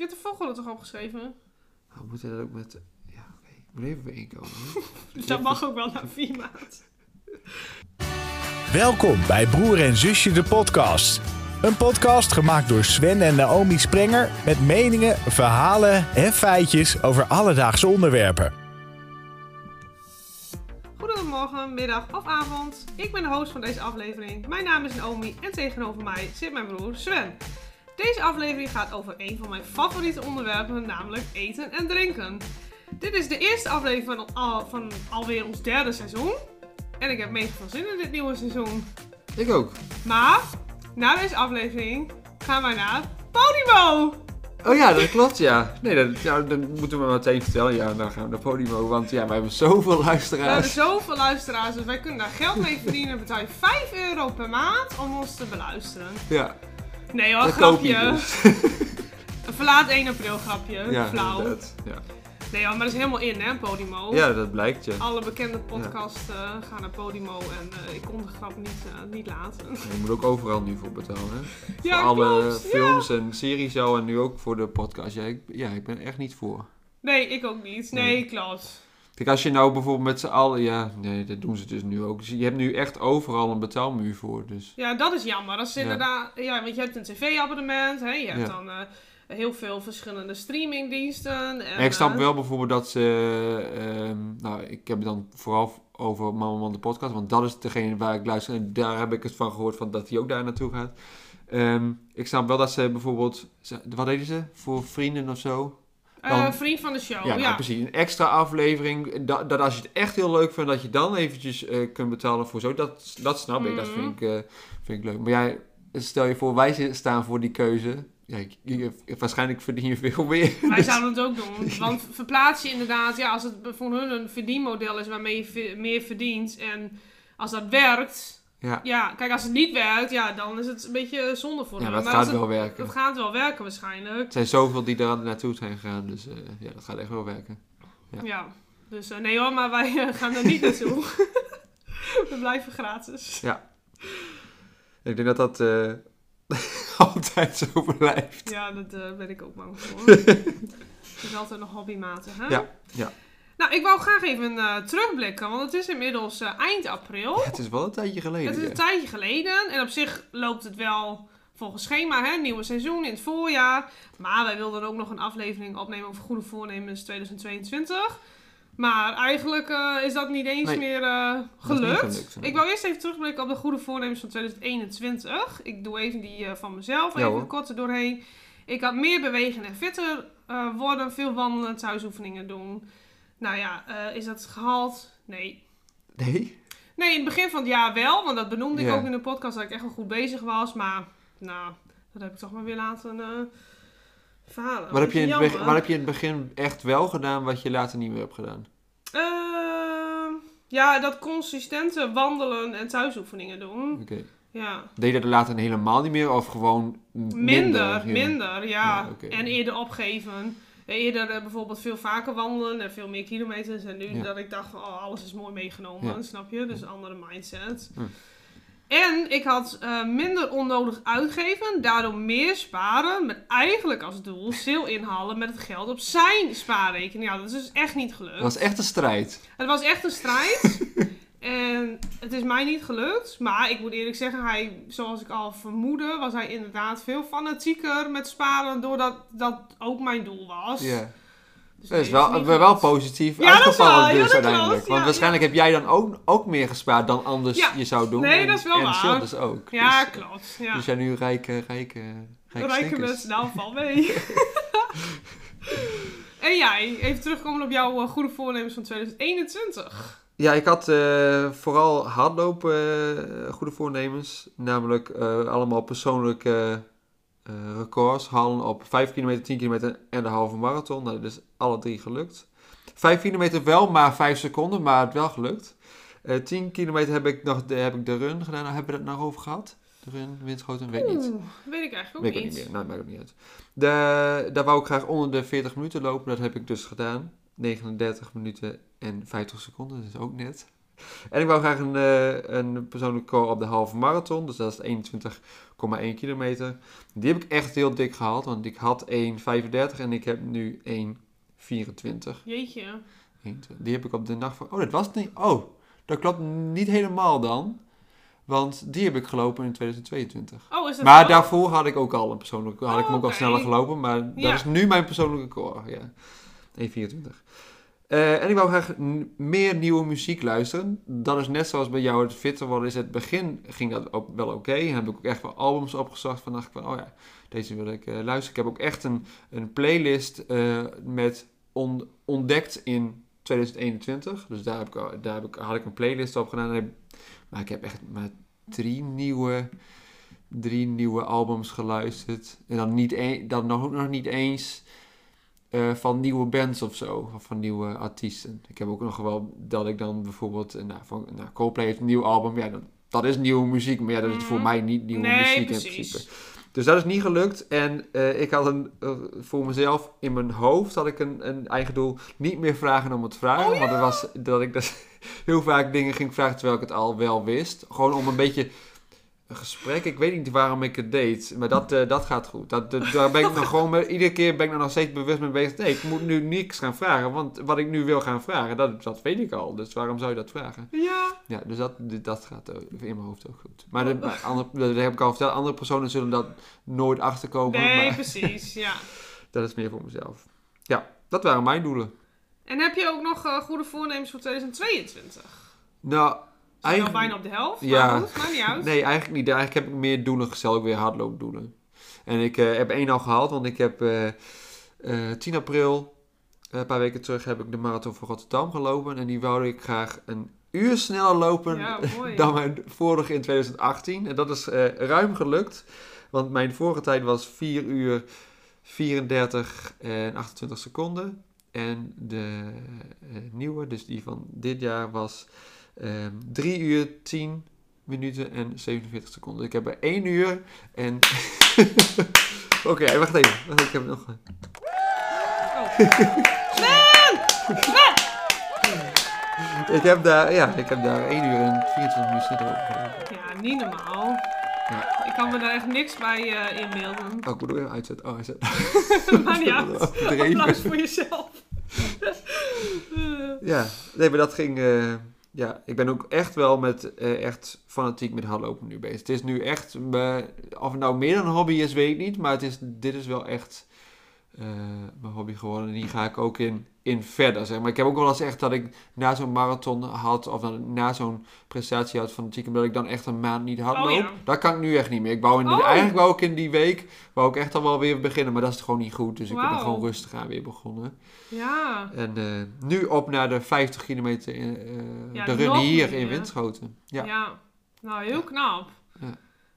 Je hebt de volgorde toch opgeschreven? Nou, we moeten dat ook met... Ja, oké. Ik moet even weer inkomen. hè. Dus dat mag ook wel naar vier maat. Welkom bij Broer en Zusje de podcast. Een podcast gemaakt door Sven en Naomi Sprenger met meningen, verhalen en feitjes over alledaagse onderwerpen. Goedemorgen, middag of avond. Ik ben de host van deze aflevering. Mijn naam is Naomi en tegenover mij zit mijn broer Sven. Deze aflevering gaat over een van mijn favoriete onderwerpen, namelijk eten en drinken. Dit is de eerste aflevering van, al, van alweer ons derde seizoen. En ik heb mega veel zin in dit nieuwe seizoen. Ik ook. Maar, na deze aflevering gaan wij naar Podimo! Oh ja, dat klopt, ja. Nee, dat, ja, dat moeten we meteen vertellen. Ja, dan gaan we naar Podimo. Want ja, wij hebben zoveel We hebben luisteraars. zoveel luisteraars, dus wij kunnen daar geld mee verdienen. Betaal je 5 euro per maand om ons te beluisteren. Ja, Nee hoor, dat grapje. dus. Een verlaat 1 april grapje. Ja, Flauw. Ja. Nee hoor, maar dat is helemaal in hè, Podimo. ja, dat blijkt je. Alle bekende podcasts eh, gaan naar Podimo en eh, ik kon de grap niet, eh, niet laten. Je moet ook overal nu voor betalen. Hè? Ja, voor alle klopt, ja. films en series zo en nu ook voor de podcast. Ja, ik, ja, ik ben echt niet voor. Nee, ik ook niet. Nee, Nee. klopt. Kijk, als je nou bijvoorbeeld met z'n allen... Ja, nee, dat doen ze dus nu ook. Dus je hebt nu echt overal een betaalmuur voor. Dus Ja, dat is jammer. Dat is Ja. inderdaad... Ja, want je hebt een tv-abonnement, hè. Je hebt Ja. dan eh, heel veel verschillende streamingdiensten. En, En ik snap eh, wel bijvoorbeeld dat ze... ehm, nou, ik heb het dan vooral over Mama Man de podcast. Want dat is degene waar ik luister. En daar heb ik het van gehoord van dat hij ook daar naartoe gaat. Ehm, ik snap wel dat ze bijvoorbeeld... Wat deden ze? Voor vrienden of zo? Eh, dan- vriend van de show, ja, ja. nou, precies. Een extra aflevering. Dat, dat als je het echt heel leuk vindt, dat je dan eventjes eh, kunt betalen voor zo. Dat, dat snap ik. Dat Mhm. vind ik, eh, vind ik leuk. Maar jij, stel je voor, wij staan voor die keuze. Ja, ik- je- waarschijnlijk verdien je veel meer. Wij zouden het ook doen. Want verplaats je inderdaad, ja, als het voor hun een verdienmodel is waarmee je meer verdient. En als dat werkt, Ja, ja, kijk, als het niet werkt, ja, dan is het een beetje zonde voor ja maar het gaat wel werken. Het gaat wel werken waarschijnlijk. Er zijn zoveel die daar naartoe zijn gegaan. Dus eh, ja, dat gaat echt wel werken. Ja. Ja. Dus eh, nee hoor, maar wij eh, gaan er niet naartoe. We blijven gratis. Ik denk dat dat altijd zo blijft. Ja, dat ben ik ook bang voor. Het is altijd nog hobbymatig, hè? Ja, ja. Nou, ik wou graag even eh, terugblikken, want het is inmiddels eh, eind april. Het is wel een tijdje geleden. Het is een tijdje geleden en op zich loopt het wel volgens schema, hè? Nieuwe seizoen in het voorjaar. Maar wij wilden ook nog een aflevering opnemen over goede voornemens 2022. Maar eigenlijk eh, is dat niet eens Nee, meer gelukt. niet gelukt, nee. Ik wou eerst even terugblikken op de goede voornemens van 2021. Ik doe even die van mezelf, Ja, even kort er doorheen. Ik had meer bewegen en fitter worden, veel wandelen, thuisoefeningen doen. Nou ja, eh, is dat gehaald? Nee. Nee? Nee, in het begin van het jaar wel, want dat benoemde ik ook in de podcast dat ik echt wel goed bezig was. Maar, nou, dat heb ik toch maar weer laten eh falen. Wat heb, je in het begin, wat heb je in het begin echt wel gedaan wat je later niet meer hebt gedaan? Ehm, ja, dat consistente wandelen en thuisoefeningen doen. Oké. Ja. Deed je dat later helemaal niet meer of gewoon Minder, minder? minder, ja. Ja, oké. En eerder opgeven. Eerder eh, bijvoorbeeld veel vaker wandelen en veel meer kilometers. En nu Ja. dat ik dacht oh, alles is mooi meegenomen, Ja. snap je? Dus een andere mindset. En ik had eh, minder onnodig uitgeven, daardoor meer sparen. Met eigenlijk als doel sale inhalen met het geld op zijn spaarrekening. Ja, dat is dus echt niet gelukt. Dat was echt een strijd. Het was echt een strijd. en het is mij niet gelukt. Maar ik moet eerlijk zeggen, hij, zoals ik al vermoedde, was hij inderdaad veel fanatieker met sparen. Doordat dat ook mijn doel was. Ja. Dus Dat is wel, niet wel, positief Ja, is uitgevallen dus uiteindelijk. klopt. Want waarschijnlijk heb jij dan ook, ook meer gespaard dan anders je zou doen. Nee, En- dat is wel en waar. Sil dus ook. Ja, dus, klopt. Ja. dus jij nu rijke, rijke, rijke Rijke mensen, nou val mee. en jij, even terugkomen op jouw eh, goede voornemens van 2021. Ja, ik had eh, vooral hardlopen eh, goede voornemens. Namelijk eh, allemaal persoonlijke records halen op 5 kilometer, 10 kilometer en de halve marathon. Nou, dat is alle drie gelukt. 5 kilometer wel, maar 5 seconden, maar het wel gelukt. Eh 10 kilometer heb ik nog de, heb ik de run gedaan. Nou, hebben we het nog over gehad? De run, windschoten, weet niet. Oeh, weet ik eigenlijk ook Weet ik niet. niet meer. Nou, maakt ook niet uit. De, daar wou ik graag onder de 40 minuten lopen. Dat heb ik dus gedaan. 39 minuten en 50 seconden. Dat is ook net. En ik wou graag een, eh, een persoonlijk record op de halve marathon. Dus dat is 21,1 kilometer. Die heb ik echt heel dik gehaald. Want ik had 1,35 en ik heb nu 1,24. Jeetje. 21. Die heb ik op de nacht van... Oh, dat was het niet... Oh, dat klopt niet helemaal dan. Want die heb ik gelopen in 2022. Oh, is dat Maar daarvoor had ik ook al een persoonlijk... Had ik hem ook al oké. sneller gelopen. Maar dat is nu mijn persoonlijke record. Ja. 1,24. Eh, en ik wou graag meer nieuwe muziek luisteren. Dat is net zoals bij jou het fitter worden is. Het begin ging dat ook wel oké. Heb ik ook echt wel albums opgezocht. Van dacht ik van, oh ja, deze wil ik eh, luisteren. Ik heb ook echt een, een playlist eh, met on- ontdekt in 2021. Dus daar, heb ik, daar heb ik, had ik een playlist op gedaan. Maar ik heb echt maar drie nieuwe, drie nieuwe albums geluisterd. En dan, niet een, dan nog, nog niet eens eh, van nieuwe bands of zo. Of van nieuwe artiesten. Ik heb ook nog wel dat ik dan bijvoorbeeld... eh, Nou, van, nou Coldplay heeft een nieuw album. Ja, dan, dat is nieuwe muziek. Maar ja, dat is voor Mhm. mij niet nieuwe Nee, muziek in principe. Dus dat is niet gelukt. En eh, ik had een, voor mezelf in mijn hoofd had ik een, een eigen doel. Niet meer vragen om het vragen. Oh, Want dat was dat ik dus heel vaak dingen ging vragen terwijl ik het al wel wist. Gewoon om een beetje een gesprek. Ik weet niet waarom ik het deed. Maar dat, eh, dat gaat goed. Dat, dat- daar ben ik nog gewoon mee, iedere keer ben ik er nog steeds bewust mee bezig. Nee, ik moet nu niks gaan vragen. Want wat ik nu wil gaan vragen, dat, dat weet ik al. Dus waarom zou je dat vragen? Ja. Ja, dus dat, dat gaat in mijn hoofd ook goed. Maar de, maar andere, dat heb ik al verteld, andere personen zullen dat nooit achterkomen. Nee, maar precies. Ja. dat is meer voor mezelf. Ja, dat waren mijn doelen. En heb je ook nog eh, goede voornemens voor 2022? Nou, Eigenlijk... bijna op de helft. Ja. Maar goed, maakt niet uit. Nee, eigenlijk niet. Eigenlijk heb ik meer doelen gesteld, ook weer hardloopdoelen. En ik eh, heb één al gehaald, want ik heb eh, eh, 10 april, eh, een paar weken terug, heb ik de marathon van Rotterdam gelopen. En die wou ik graag een uur sneller lopen Ja, dan mijn vorige in 2018. En dat is eh, ruim gelukt. Want mijn vorige tijd was 4 uur 34 en 28 seconden. En de eh, nieuwe, dus die van dit jaar, was ehm 3 uur 10 minuten en 47 seconden. Ik heb er 1 uur en... Oké, wacht even. Wacht, ik heb nog... Oh. Ik heb daar, ja, ik heb daar 1 uur en 24 minuten over. Ja, niet normaal. Ja. Ik kan me daar echt niks bij eh, inbeelden. Oh, ik even uitzetten. Oh, hij zet. Maakt niet uit. Applaus voor jezelf. Ja, nee, maar dat ging. eh, ja, ik ben ook echt wel met eh, echt fanatiek met hardlopen nu bezig. Het is nu echt, eh, of het nou meer dan een hobby is, weet ik niet. Maar het is, dit is wel echt eh, mijn hobby geworden. En hier ga ik ook in, in verder. Zeg maar. Ik heb ook wel eens echt dat ik na zo'n marathon had, of na zo'n prestatie had van het dat ik dan echt een maand niet hardloop. Oh, ja. Dat kan ik nu echt niet meer. Ik wou in Oh. Eigenlijk wou ik in die week wou ik echt al wel weer beginnen, maar dat is gewoon niet goed. Dus ik ben er gewoon rustig aan weer begonnen. ja. En eh, nu op naar de 50 kilometer in, eh, Ja, de run hier in Winschoten. Ja. Ja. Nou, heel knap.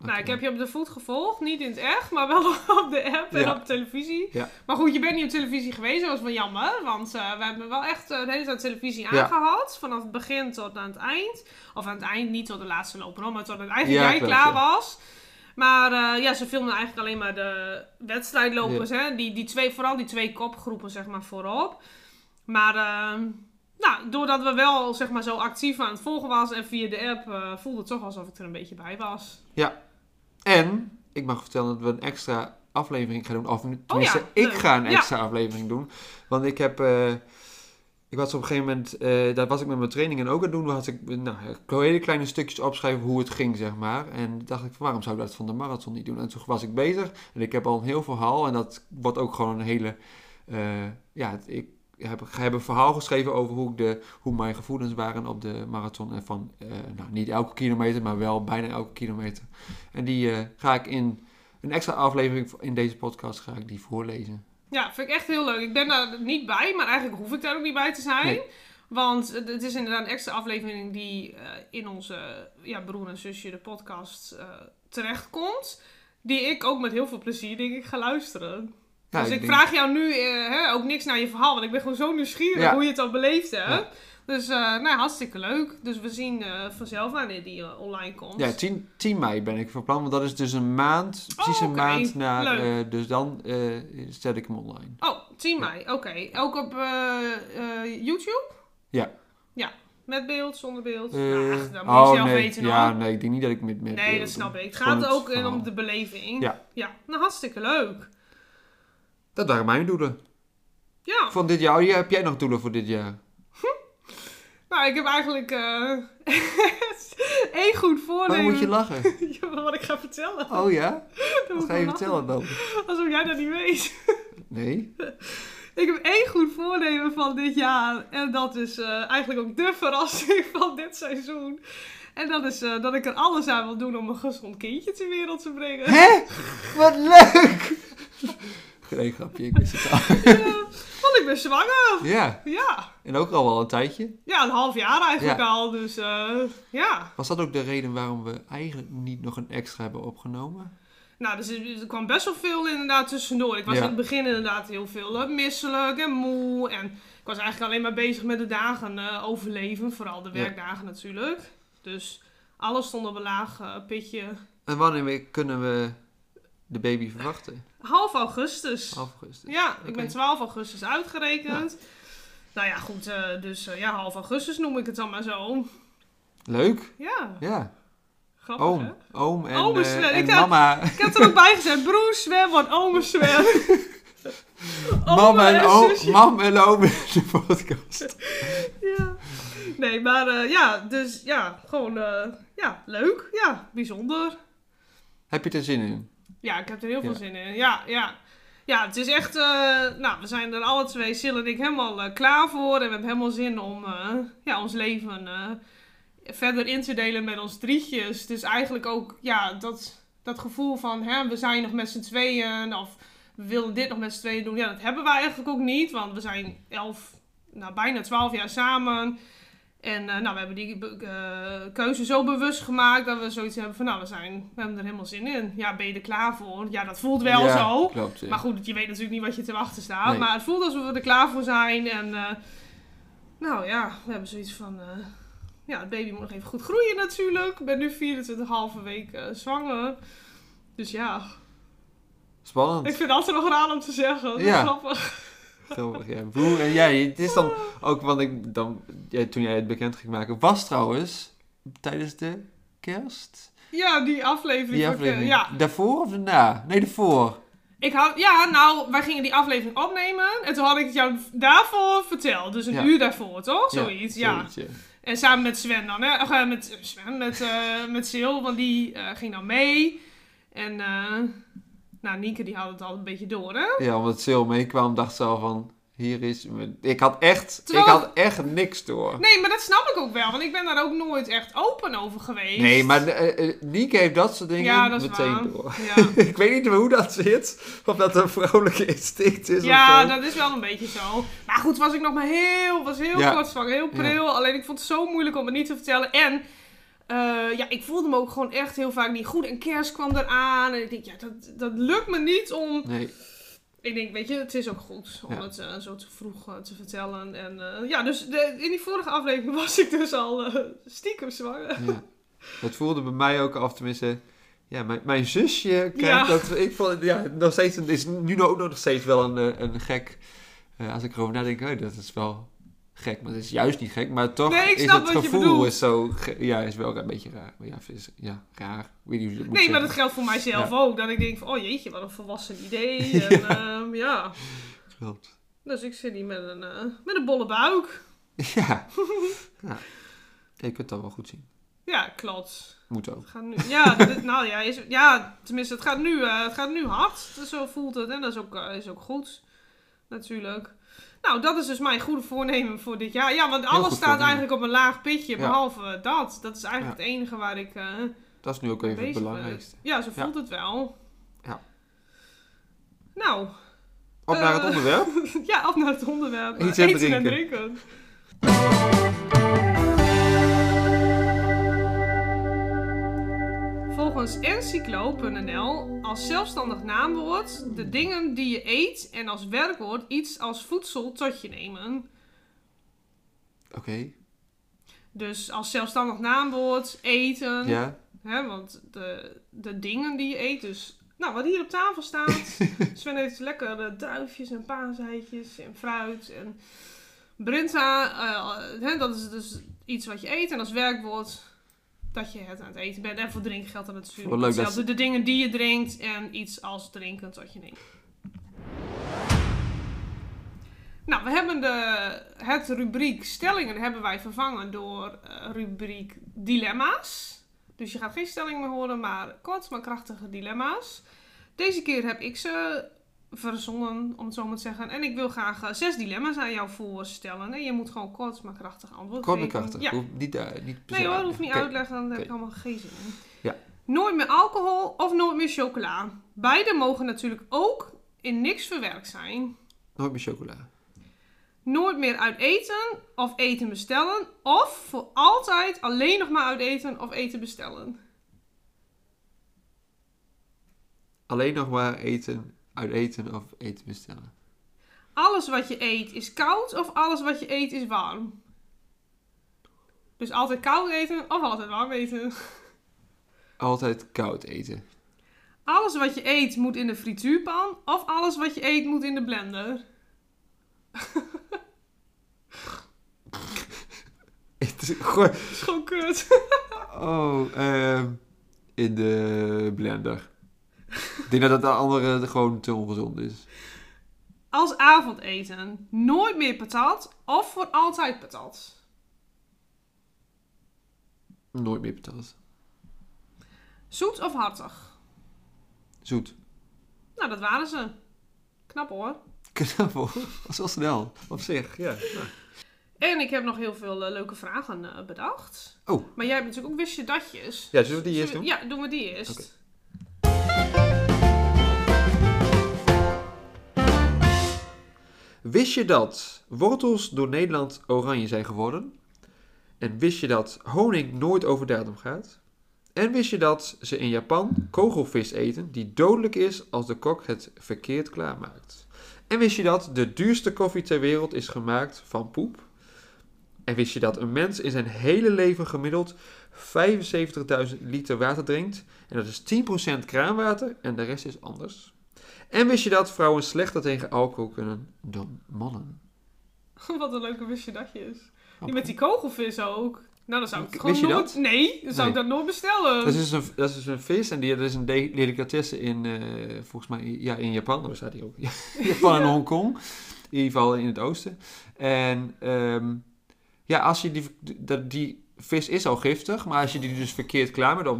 Nou, ik heb je op de voet gevolgd. Niet in het echt, maar wel op de app en Ja. op televisie. Ja. Maar goed, je bent niet op televisie geweest. Dat was wel jammer. Want eh, we hebben wel echt eh, de hele tijd televisie Ja. aangehad. Vanaf het begin tot aan het eind. Of aan het eind, niet tot de laatste lopen, maar tot het eigenlijk Ja, jij klopt, klaar ja. was. Maar eh, ja, ze filmden eigenlijk alleen maar de wedstrijdlopers. Hè? Die, die twee, vooral die twee kopgroepen, zeg maar, voorop. Maar eh, nou, doordat we wel zeg maar, zo actief aan het volgen was en via de app, voelde het toch alsof ik er een beetje bij was. En ik mag vertellen dat we een extra aflevering gaan doen. Of tenminste, Oh ja, ik ga een Ja. extra aflevering doen. Want ik heb... eh, ik was op een gegeven moment... eh, daar was ik met mijn trainingen ook aan het doen. Had ik nou, hele kleine stukjes opschrijven hoe het ging, zeg maar. En dacht ik, van, waarom zou ik dat van de marathon niet doen? En toen was ik bezig. En ik heb al een heel verhaal. En dat wordt ook gewoon een hele... eh, ja, ik heb, heb een verhaal geschreven over hoe, ik de, hoe mijn gevoelens waren op de marathon. En van, eh, nou, niet elke kilometer, maar wel bijna elke kilometer. En die eh, ga ik in een extra aflevering in deze podcast ga ik die voorlezen. Ja, vind ik echt heel leuk. Ik ben daar niet bij, maar eigenlijk hoef ik daar ook niet bij te zijn. Nee. Want het is inderdaad een extra aflevering die eh, in onze ja, broer en zusje, de podcast, terechtkomt. Die ik ook met heel veel plezier, denk ik, ga luisteren. Ja, dus ik, denk- vraag jou nu eh, hè, ook niks naar je verhaal, want ik ben gewoon zo nieuwsgierig hoe je het al beleefd hebt. Ja. Dus eh, nou, hartstikke leuk. Dus we zien eh, vanzelf wanneer die online komt. Ja, 10, 10 mei ben ik van plan, want dat is dus een maand, precies Oh, een oké. maand na, dus dan zet ik hem online. Oh, 10 mei. Oké. Ook op YouTube? Ja. Ja. Met beeld, zonder beeld? Nou, dat moet je zelf nee. weten Ja, hoor. nee, ik denk niet dat ik met, met nee, dat snap ik. Het gaat ook om de beleving. Ja. Ja, nou hartstikke leuk. Dat waren mijn doelen. Ja, Van dit jaar. Oh, heb jij nog doelen voor dit jaar? nou ik heb eigenlijk eh één goed voornemen. Waarom moet je lachen? Ja, wat ik ga vertellen. Oh ja? Wat ga je vertellen dan? Alsof jij dat niet weet. Nee? Ik heb één goed voornemen van dit jaar. En dat is eh, eigenlijk ook de verrassing van dit seizoen. En dat is eh, dat ik er alles aan wil doen om een gezond kindje ter wereld te brengen. Hè? Wat leuk! Grapje, ik wist het al. Ja, want ik ben zwanger. Ja, Ja. en ook al wel een tijdje. Ja, een half jaar eigenlijk Ja. al. Dus eh, ja. Was dat ook de reden waarom we eigenlijk niet nog een extra hebben opgenomen? Nou, dus er, er kwam best wel veel inderdaad tussendoor. Ik was Ja. in het begin inderdaad heel veel eh, misselijk en moe. En ik was eigenlijk alleen maar bezig met de dagen eh, overleven. Vooral de werkdagen natuurlijk. Dus alles stond op een laag pitje. En wanneer kunnen we de baby verwachten? Half augustus. Half augustus. Ja, ik ben 12 augustus uitgerekend. Nou ja, goed. eh, dus eh, ja, half augustus noem ik het dan maar zo. Leuk. Ja, Ja. grappig hè? Oom. Oom en, Ome eh, en Ik mama. Ik heb er ook bij gezet. Broer Sven ome Sven. Mama Ome en oom. Mam en oom in de podcast. Ja. Nee, maar ja, dus ja, gewoon ja, leuk. Ja, bijzonder. Heb je er zin in? Ja, ik heb er heel veel zin in. Ja, ja. Ja, het is echt, eh, nou, we zijn er alle twee, Sil en ik, helemaal eh, klaar voor. En we hebben helemaal zin om eh, ja, ons leven verder in te delen met ons drietjes. Dus eigenlijk ook, ja, dat, dat gevoel van, hè, we zijn nog met z'n tweeën. Of we willen dit nog met z'n tweeën doen. Ja, dat hebben we eigenlijk ook niet. Want we zijn elf, nou, bijna twaalf jaar samen. En eh, nou, we hebben die eh, keuze zo bewust gemaakt dat we zoiets hebben van, nou, we, zijn, we hebben er helemaal zin in. Ja, ben je er klaar voor? Ja, dat voelt wel Ja, zo. Klopt. ja. Maar goed, je weet natuurlijk niet wat je te wachten staat. Nee. Maar het voelt alsof we er klaar voor zijn. En eh, nou ja, we hebben zoiets van... ja, het baby moet nog even goed groeien natuurlijk. Ik ben nu 24,5 week zwanger. Dus ja, Spannend. ik vind het altijd nog raar om te zeggen. Dat Ja. grappig. Grappig, ja. En jij, het is dan ook, want ik dan, ja, toen jij het bekend ging maken, was trouwens tijdens de kerst. Ja, die aflevering. Die. Ja, Daarvoor of daarna? Nee, daarvoor. ik had, ja, nou, wij gingen die aflevering opnemen. En toen had ik het jou daarvoor verteld. Dus een Ja. uur daarvoor, toch? Zoiets, ja. zoiets, ja. En samen met Sven dan, hè? Of, eh, met Sven, met, eh met Sil, want die eh, ging dan mee. En, nou, Nienke die had het al een beetje door, hè? Ja, omdat Sil meekwam, dacht ze al van, hier is... Ik had echt, Terwijl- ik had echt niks door. Nee, maar dat snap ik ook wel, want ik ben daar ook nooit echt open over geweest. Nee, maar Nieke heeft dat soort dingen Ja, dat is meteen waar. door. Ja, ik weet niet hoe dat zit. Of dat een vrouwelijke instinct is ja of zo. dat is wel een beetje zo. Maar goed, was ik nog maar heel, was heel Ja. kort zwanger, heel pril. Alleen ik vond het zo moeilijk om het niet te vertellen. En eh, ja, ik voelde me ook gewoon echt heel vaak niet goed. En kerst kwam eraan. En ik denk, ja, dat, dat lukt me niet om Nee, Ik denk, weet je, het is ook goed om Ja. het eh, zo te vroeg te vertellen. En eh, ja, dus de, in die vorige aflevering was ik dus al stiekem zwanger. ja. Het voelde bij mij ook af, tenminste... Ja, mijn, mijn zusje Ja. dat... Ik vond, ja, nog steeds... Is nu ook nog steeds wel een, een gek... als ik erover nadenk, oh, dat is wel gek. Maar het is juist niet gek. Maar toch Nee, is het gevoel is zo... Ja, is wel een beetje raar. Maar ja, is, ja raar. Weet niet hoe Nee, maar dat geldt voor mijzelf Ja. ook. Dat ik denk van, oh jeetje, wat een volwassen idee. En ja, ja. Klopt. Dus ik zit hier met een, eh, met een bolle buik. Ja. ja. Je kunt dat wel goed zien. Ja, klopt. Moet ook. Gaat nu, ja, dit, nou ja, is, ja, tenminste, het gaat nu, eh, het gaat nu hard. Dus zo voelt het. En dat is ook, eh, is ook goed. Natuurlijk. Nou, dat is dus mijn goede voornemen voor dit jaar. Ja, want alles staat eigenlijk op een laag pitje. Behalve dat. Dat is eigenlijk het enige waar ik eh Dat is nu ook even het belangrijkste. ben. Ja, zo voelt het wel. Ja. Nou, Op naar het Eh, onderwerp. ja, af naar het onderwerp. Iets en en drinken. Volgens encyclo.nl als zelfstandig naamwoord de dingen die je eet en als werkwoord iets als voedsel tot je nemen. Oké. Dus als zelfstandig naamwoord eten, Ja. hè, want de, de dingen die je eet, dus nou wat hier op tafel staat. Sven heeft lekker eh, druifjes en paaseitjes en fruit en Brinta, eh, hè, dat is dus iets wat je eet en als werkwoord dat je het aan het eten bent. En voor drinken geldt dat natuurlijk Wel leuk dat. De dingen die je drinkt en iets als drinkend wat je neemt. Nou, we hebben de, het rubriek stellingen hebben wij vervangen door eh, rubriek dilemma's. Dus je gaat geen stelling meer horen, maar kort maar krachtige dilemma's. Deze keer heb ik ze verzonnen, om het zo maar te zeggen. En ik wil graag eh, zes dilemma's aan jou voorstellen. En je moet gewoon kort maar krachtig antwoord Kort geven. krachtig. Ja. Hoeft Niet, niet per Nee hoor, hoeft niet Oké. uitleggen, dan heb ik allemaal geen zin in. Ja. Nooit meer alcohol of nooit meer chocola. Beide mogen natuurlijk ook in niks verwerkt zijn. Nooit meer chocola. Nooit meer uit eten of eten bestellen. Of voor altijd alleen nog maar uit eten of eten bestellen. Alleen nog maar eten, uit eten of eten bestellen. Alles wat je eet is koud of alles wat je eet is warm. Dus altijd koud eten of altijd warm eten. Altijd koud eten. Alles wat je eet moet in de frituurpan of alles wat je eet moet in de blender. Het is gewoon- Dat is gewoon kut. Oh, ehm, in de blender. Ik denk dat de andere gewoon te ongezond is. Als avondeten nooit meer patat of voor altijd patat. Nooit meer patat. Zoet of hartig? Zoet. Nou, dat waren ze. Knap hoor. Knap hoor. Dat wel snel. Op zich, ja. Nou. En ik heb nog heel veel eh, leuke vragen eh, bedacht. Oh. Maar jij hebt natuurlijk ook wist je datjes. Ja, zullen we die eerst doen? Ja, doen we die eerst. Wist je dat wortels door Nederland oranje zijn geworden? En wist je dat honing nooit over datum gaat? En wist je dat ze in Japan kogelvis eten die dodelijk is als de kok het verkeerd klaarmaakt? En wist je dat de duurste koffie ter wereld is gemaakt van poep? En wist je dat een mens in zijn hele leven gemiddeld 75.000 liter water drinkt? En dat is 10% kraanwater en de rest is anders. En wist je dat vrouwen slechter tegen alcohol kunnen dan mannen? Wat een leuke wist je datjes. Oh. Die met die kogelvis ook. Nou, dan zou ik gewoon nooit... dat? Nee, dan zou ik dat nooit bestellen. Dat is een, dat is een vis en die, dat is een de- delicatesse in, eh, volgens mij, ja, in Japan. Daar staat hij ook. Japan en Ja. Hongkong. In ieder geval in het oosten. En ehm, ja, als je die, die vis is al giftig, maar als je die dus verkeerd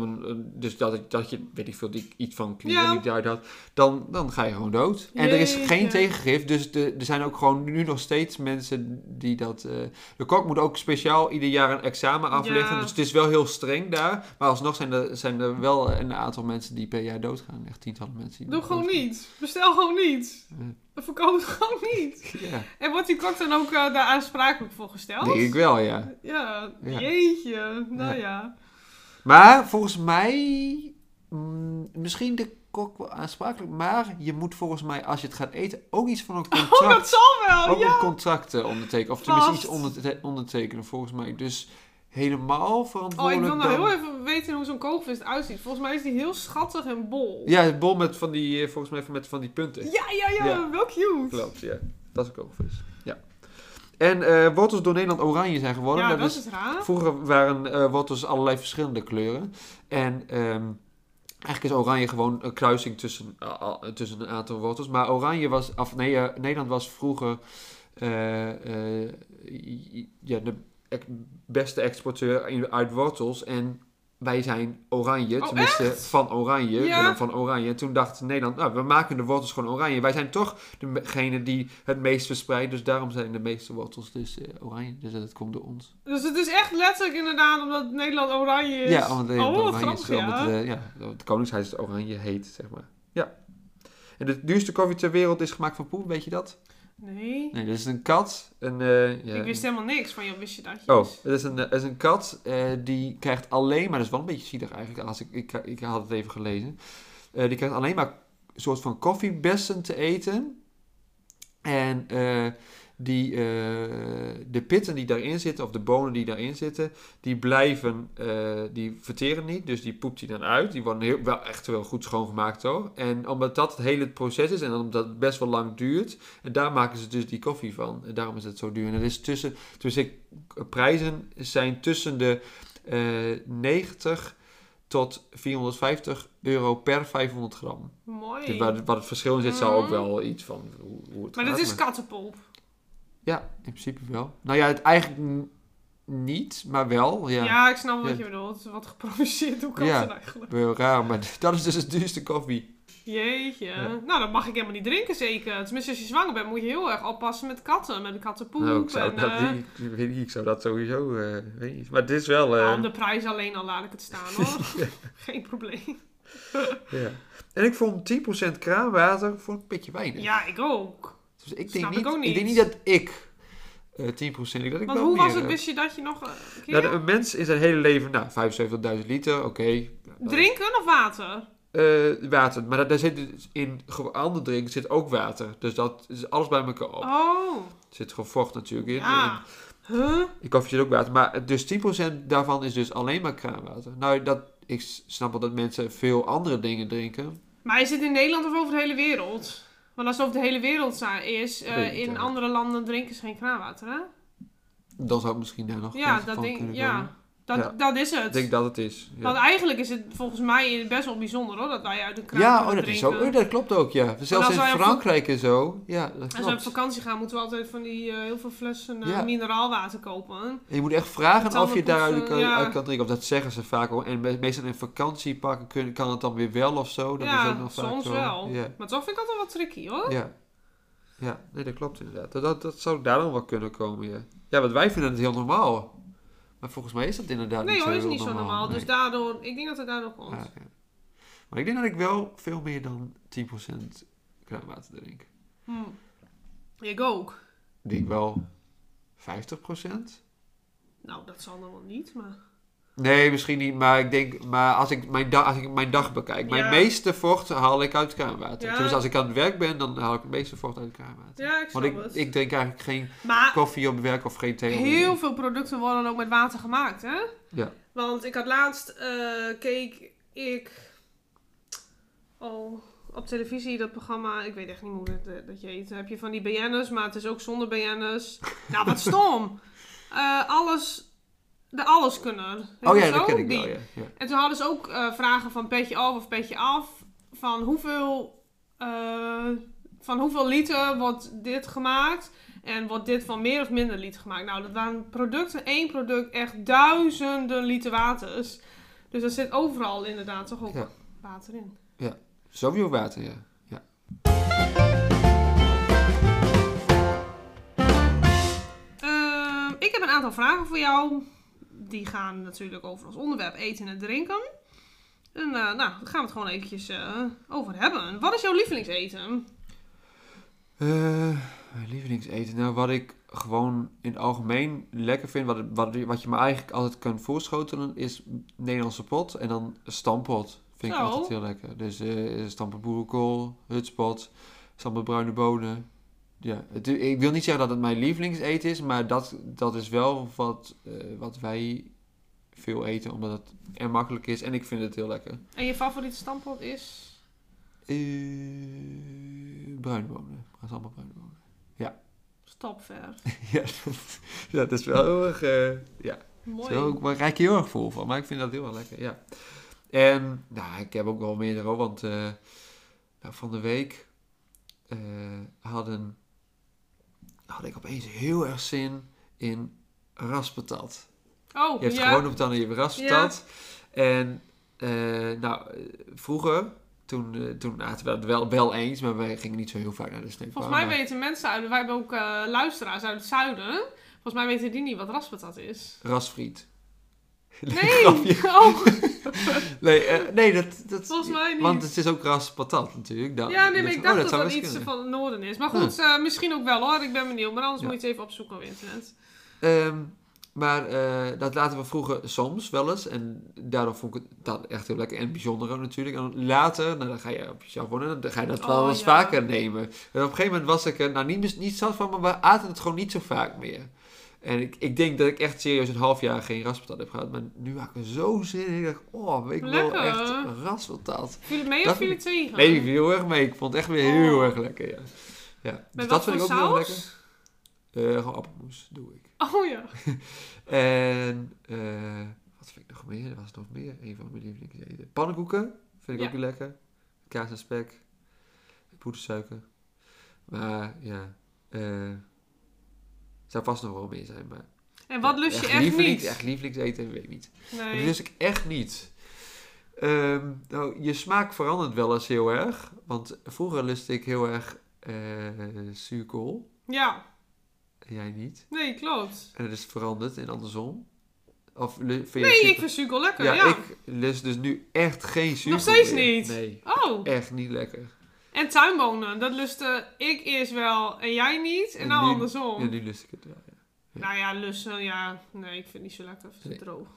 een, een- dus dat, dat je, weet ik veel, die, iets van klier Ja. uit had, dan, dan ga je gewoon dood. En er is geen tegengif, dus de, er zijn ook gewoon nu nog steeds mensen die dat... eh, de kok moet ook speciaal ieder jaar een examen afleggen, Ja. dus het is wel heel streng daar. Maar alsnog zijn er, zijn er wel een aantal mensen die per jaar doodgaan. Echt tientallen mensen. die Doe gewoon niet. Bestel gewoon niet. Ja. Verkoop het gewoon niet. Ja, En wordt die kok dan ook eh, daar aansprakelijk voor gesteld? denk ik wel, ja. Ja, jeetje. Nou Ja. ja. Maar volgens mij, mm, misschien de kok wel aansprakelijk, maar je moet volgens mij, als je het gaat eten, ook iets van een contract, Oh, dat zal wel, ook ja. een contract eh, ondertekenen. Of tenminste Vast. iets onderte- ondertekenen, volgens mij. Dus helemaal Oh, ik verantwoordelijk wil nou dan- heel even weten hoe zo'n kogelvis eruit ziet. Volgens mij is die heel schattig en bol. Ja, bol met van die, eh, volgens mij met van die punten. ja, ja, ja, Ja. wel cute. Klopt, ja. Dat is een kogelvis. Ja. En eh wortels door Nederland oranje zijn geworden. Ja, dat dat is is raar. Vroeger waren eh wortels allerlei verschillende kleuren. En ehm, eigenlijk is oranje gewoon een kruising tussen, tussen een aantal wortels. Maar oranje was, of nee, Nederland was vroeger ja, de beste exporteur uit wortels. En wij zijn oranje, Oh, tenminste echt? van oranje, Ja. Van oranje. En toen dacht Nederland, nou, we maken de wortels gewoon oranje. Wij zijn toch degene die het meest verspreidt. Dus daarom zijn de meeste wortels dus eh, oranje. Dus dat komt door ons. Dus het is echt letterlijk inderdaad omdat Nederland oranje is. Ja, want de oh, oranje is ja. eh, ja, het koningshuis is oranje heet, zeg maar. Ja. En de duurste koffie ter wereld is gemaakt van poep, weet je dat? Nee. Nee, dat is een kat. Een, eh, ja, Ik wist helemaal niks van jou, wist je dat? Oh, het is een, het is een kat eh, die krijgt alleen maar, dat is wel een beetje zielig eigenlijk, als ik, ik, ik had het even gelezen. Eh, die krijgt alleen maar een soort van koffiebessen te eten. En En eh, die, eh, de pitten die daarin zitten, of de bonen die daarin zitten, die blijven, eh, die verteren niet. Dus die poept hij dan uit. Die worden heel, wel echt wel goed schoongemaakt hoor. En omdat dat het hele proces is en omdat het best wel lang duurt, en daar maken ze dus die koffie van. En daarom is het zo duur. En het is tussen, dus ik, prijzen zijn tussen de eh 90 tot 450 euro per 500 gram. Mooi. Dus waar, waar het verschil in zit, zou ook Mhm. wel iets van hoe, hoe het maar gaat. dat is kattenpolp. Ja, in principe wel. Nou ja, het eigenlijk niet, maar wel. Ja. Ja, ik snap wat Ja. je bedoelt. Wat geproduceerd door Ja. katten eigenlijk. Wel raar, maar dat is dus het duurste koffie. Jeetje. Ja. Nou, dat mag ik helemaal niet drinken zeker. Tenminste, als je zwanger bent, moet je heel erg oppassen met katten. Met kattenpoep. Nou, ik zou, en, dat, eh, ik, weet niet, ik zou dat sowieso, eh weet niet. Maar het is wel, eh, nou, om de prijs alleen al laat ik het staan hoor. Geen probleem. ja. En ik vond 10% kraanwater ik een beetje weinig. Ja, ik ook. Dus ik denk, Snap niet, ik ook ik denk niet. niet dat ik eh 10%, ik dat ik Want wel hoe meer, was het? eh, Wist je dat je nog... eh, een keer? nou, een mens in zijn hele leven, nou, 75.000 liter, oké. Nou, dat- Drinken of water? Eh, water, maar daar, zit dus in gewoon ander drinken zit ook water. Dus dat is alles bij elkaar op. Oh. Er zit gewoon vocht natuurlijk in. Ja. Huh? In, in koffie zit ook water. Maar dus 10% daarvan is dus alleen maar kraanwater. Nou, dat, ik snap wel dat mensen veel andere dingen drinken. Maar is het in Nederland of over de hele wereld? Want als het over de hele wereld is, eh, in andere landen drinken ze geen kraanwater, hè? Dan zou misschien daar nog Ja, van dat denk kunnen ja. komen. Dat, Ja. dat is het. Ik denk dat het is. Want eigenlijk is het volgens mij best wel bijzonder hoor, dat wij uit een kraan ja oh, dat, is oh, dat klopt ook, ja. Zelfs in Frankrijk en zo. Ja, dat Als we op klopt. vakantie gaan, moeten we altijd van die eh, heel veel flessen Ja. mineraalwater kopen. En je moet echt vragen of je daaruit kan, uit kan drinken. Of dat zeggen ze vaak ook. En me- meestal in vakantiepakken kun, kan het dan weer wel of zo. Dat is ja, nog vaak soms zo. wel. Maar toch vind ik altijd wel tricky hoor. Ja. Ja, nee, dat klopt inderdaad. Dat, dat, dat zou daar dan wel kunnen komen, ja. Ja, want wij vinden het heel normaal. Maar volgens mij is dat inderdaad nee niet hoor, zo is heel niet zo normaal. Dus nee. daardoor, ik denk dat het daardoor komt. Ja. Maar ik denk dat ik wel veel meer dan 10% kraanwater drink. Hm. Ik ook. Ik denk wel 50%. Nou, dat zal dan wel niet, maar... Nee, misschien niet, maar ik denk, maar als ik mijn, dag als ik mijn dag bekijk, mijn Ja. meeste vocht haal ik uit kraanwater. Ja. Dus als ik aan het werk ben, dan haal ik het meeste vocht uit kraanwater. Ja, ik Want ik, het. ik drink eigenlijk geen maar koffie op werk of geen thee. heel veel producten worden ook met water gemaakt, hè? Ja. Want ik had laatst, eh, keek ik al op televisie dat programma, ik weet echt niet hoe dat, dat je heet. Heb je van die BN'ers, maar het is ook zonder BN'ers. nou, wat stom. Eh, alles, de alleskunner. Heet Oh ja, dat ken ik Die. wel, ja. ja. En toen hadden ze ook eh, vragen van petje af of petje af. Van hoeveel, eh, van hoeveel liter wordt dit gemaakt? En wordt dit van meer of minder liter gemaakt? Nou, dat waren producten, één product, echt duizenden liter waters. Dus er zit overal inderdaad toch ook Ja. water in. Sowieso water, ja. ja. Ehm, ik heb een aantal vragen voor jou. Die gaan natuurlijk over ons onderwerp eten en drinken. En eh, nou, daar gaan we het gewoon eventjes eh, over hebben. Wat is jouw lievelingseten? Eh, lievelingseten, nou wat ik gewoon in het algemeen lekker vind, wat, wat, wat je me eigenlijk altijd kan voorschotelen, is Nederlandse pot en dan stampot. Vind ik altijd heel lekker. Dus eh stampot boerenkool, hutspot, stampot bruine bonen. Ja, het, ik wil niet zeggen dat het mijn lievelingseten is, maar dat, dat is wel wat, eh, wat wij veel eten, omdat het er makkelijk is en ik vind het heel lekker. En je favoriete stampot is? Eh bruine bonen. Allemaal. Ja, dat, ja, dat is wel heel erg. eh, ja, Mooi. zo, maar raak je heel erg vol van. Maar ik vind dat heel erg lekker. Ja. En nou, ik heb ook wel meerdere hoor, want nou, van de week hadden, had ik opeens heel erg zin in raspatat. Oh, Je hebt ja. gewoon op dan je raspatat. En eh, nou, vroeger, toen, eh, toen aten we het wel, wel eens, maar wij gingen niet zo heel vaak naar de sneeuwbar. Volgens mij maar- weten mensen uit, wij hebben ook eh, luisteraars uit het zuiden. Volgens mij weten die niet wat raspatat is. Rasfriet. Nee! Oh, Nee, eh, nee dat, dat, volgens mij niet. Want het is ook raspatat natuurlijk. Dan, ja, nee, maar dat- ik dacht oh, dat dat, iets kunnen. van het noorden is. Maar goed, eh, misschien ook wel hoor. Ik ben benieuwd. Maar anders Ja. moet je het even opzoeken op internet. Ehm, Maar eh, dat laten we vroeger soms wel eens. En daardoor vond ik het dat echt heel lekker. En bijzonder ook natuurlijk. En later, nou, dan ga je op jezelf wonen. Dan ga je dat wel Oh, eens ja. vaker nemen. En op een gegeven moment was ik er nou, niet, niet zat van. Maar we aten het gewoon niet zo vaak meer. En ik, ik denk dat ik echt serieus een half jaar geen raspatat heb gehad. Maar nu had ik er zo zin in. Ik dacht, oh, ik wil Lekker. echt een raspatat. Viel het mee Dat of viel het tegen? Nee, ik viel heel erg mee. Ik vond het echt weer heel Oh. erg lekker, ja. ja. Dus dat vind ik ook heel saus? lekker. Eh, gewoon appelmoes doe ik. Oh ja. En eh, wat vind ik nog meer? Er was nog meer. Een van mijn lievelingseten. Pannenkoeken vind ik Ja. ook heel lekker. Kaas en spek. Poedersuiker. Maar ja, eh zou vast nog wel meer zijn. Maar En wat lust je echt lievelings, niet? Echt lievelingseten, weet ik niet. Dat Nee. lust ik echt niet. Ehm, nou, je smaak verandert wel eens heel erg. Want vroeger lustte ik heel erg zuurkool. Ja, En jij niet. nee, klopt. En dat is veranderd en andersom. Of vind Nee, zuurkool- ik vind suiker lekker, ja, ja. ik lust dus nu echt geen zuurkool steeds meer. niet? Nee, Oh, echt niet lekker. En tuinbonen, dat lustte ik eerst wel en jij niet. En, En nou andersom. Ja, nu lust ik het wel. Ja. Nou ja, lussen, ja. Nee, ik vind het niet zo lekker. Het Nee. droog.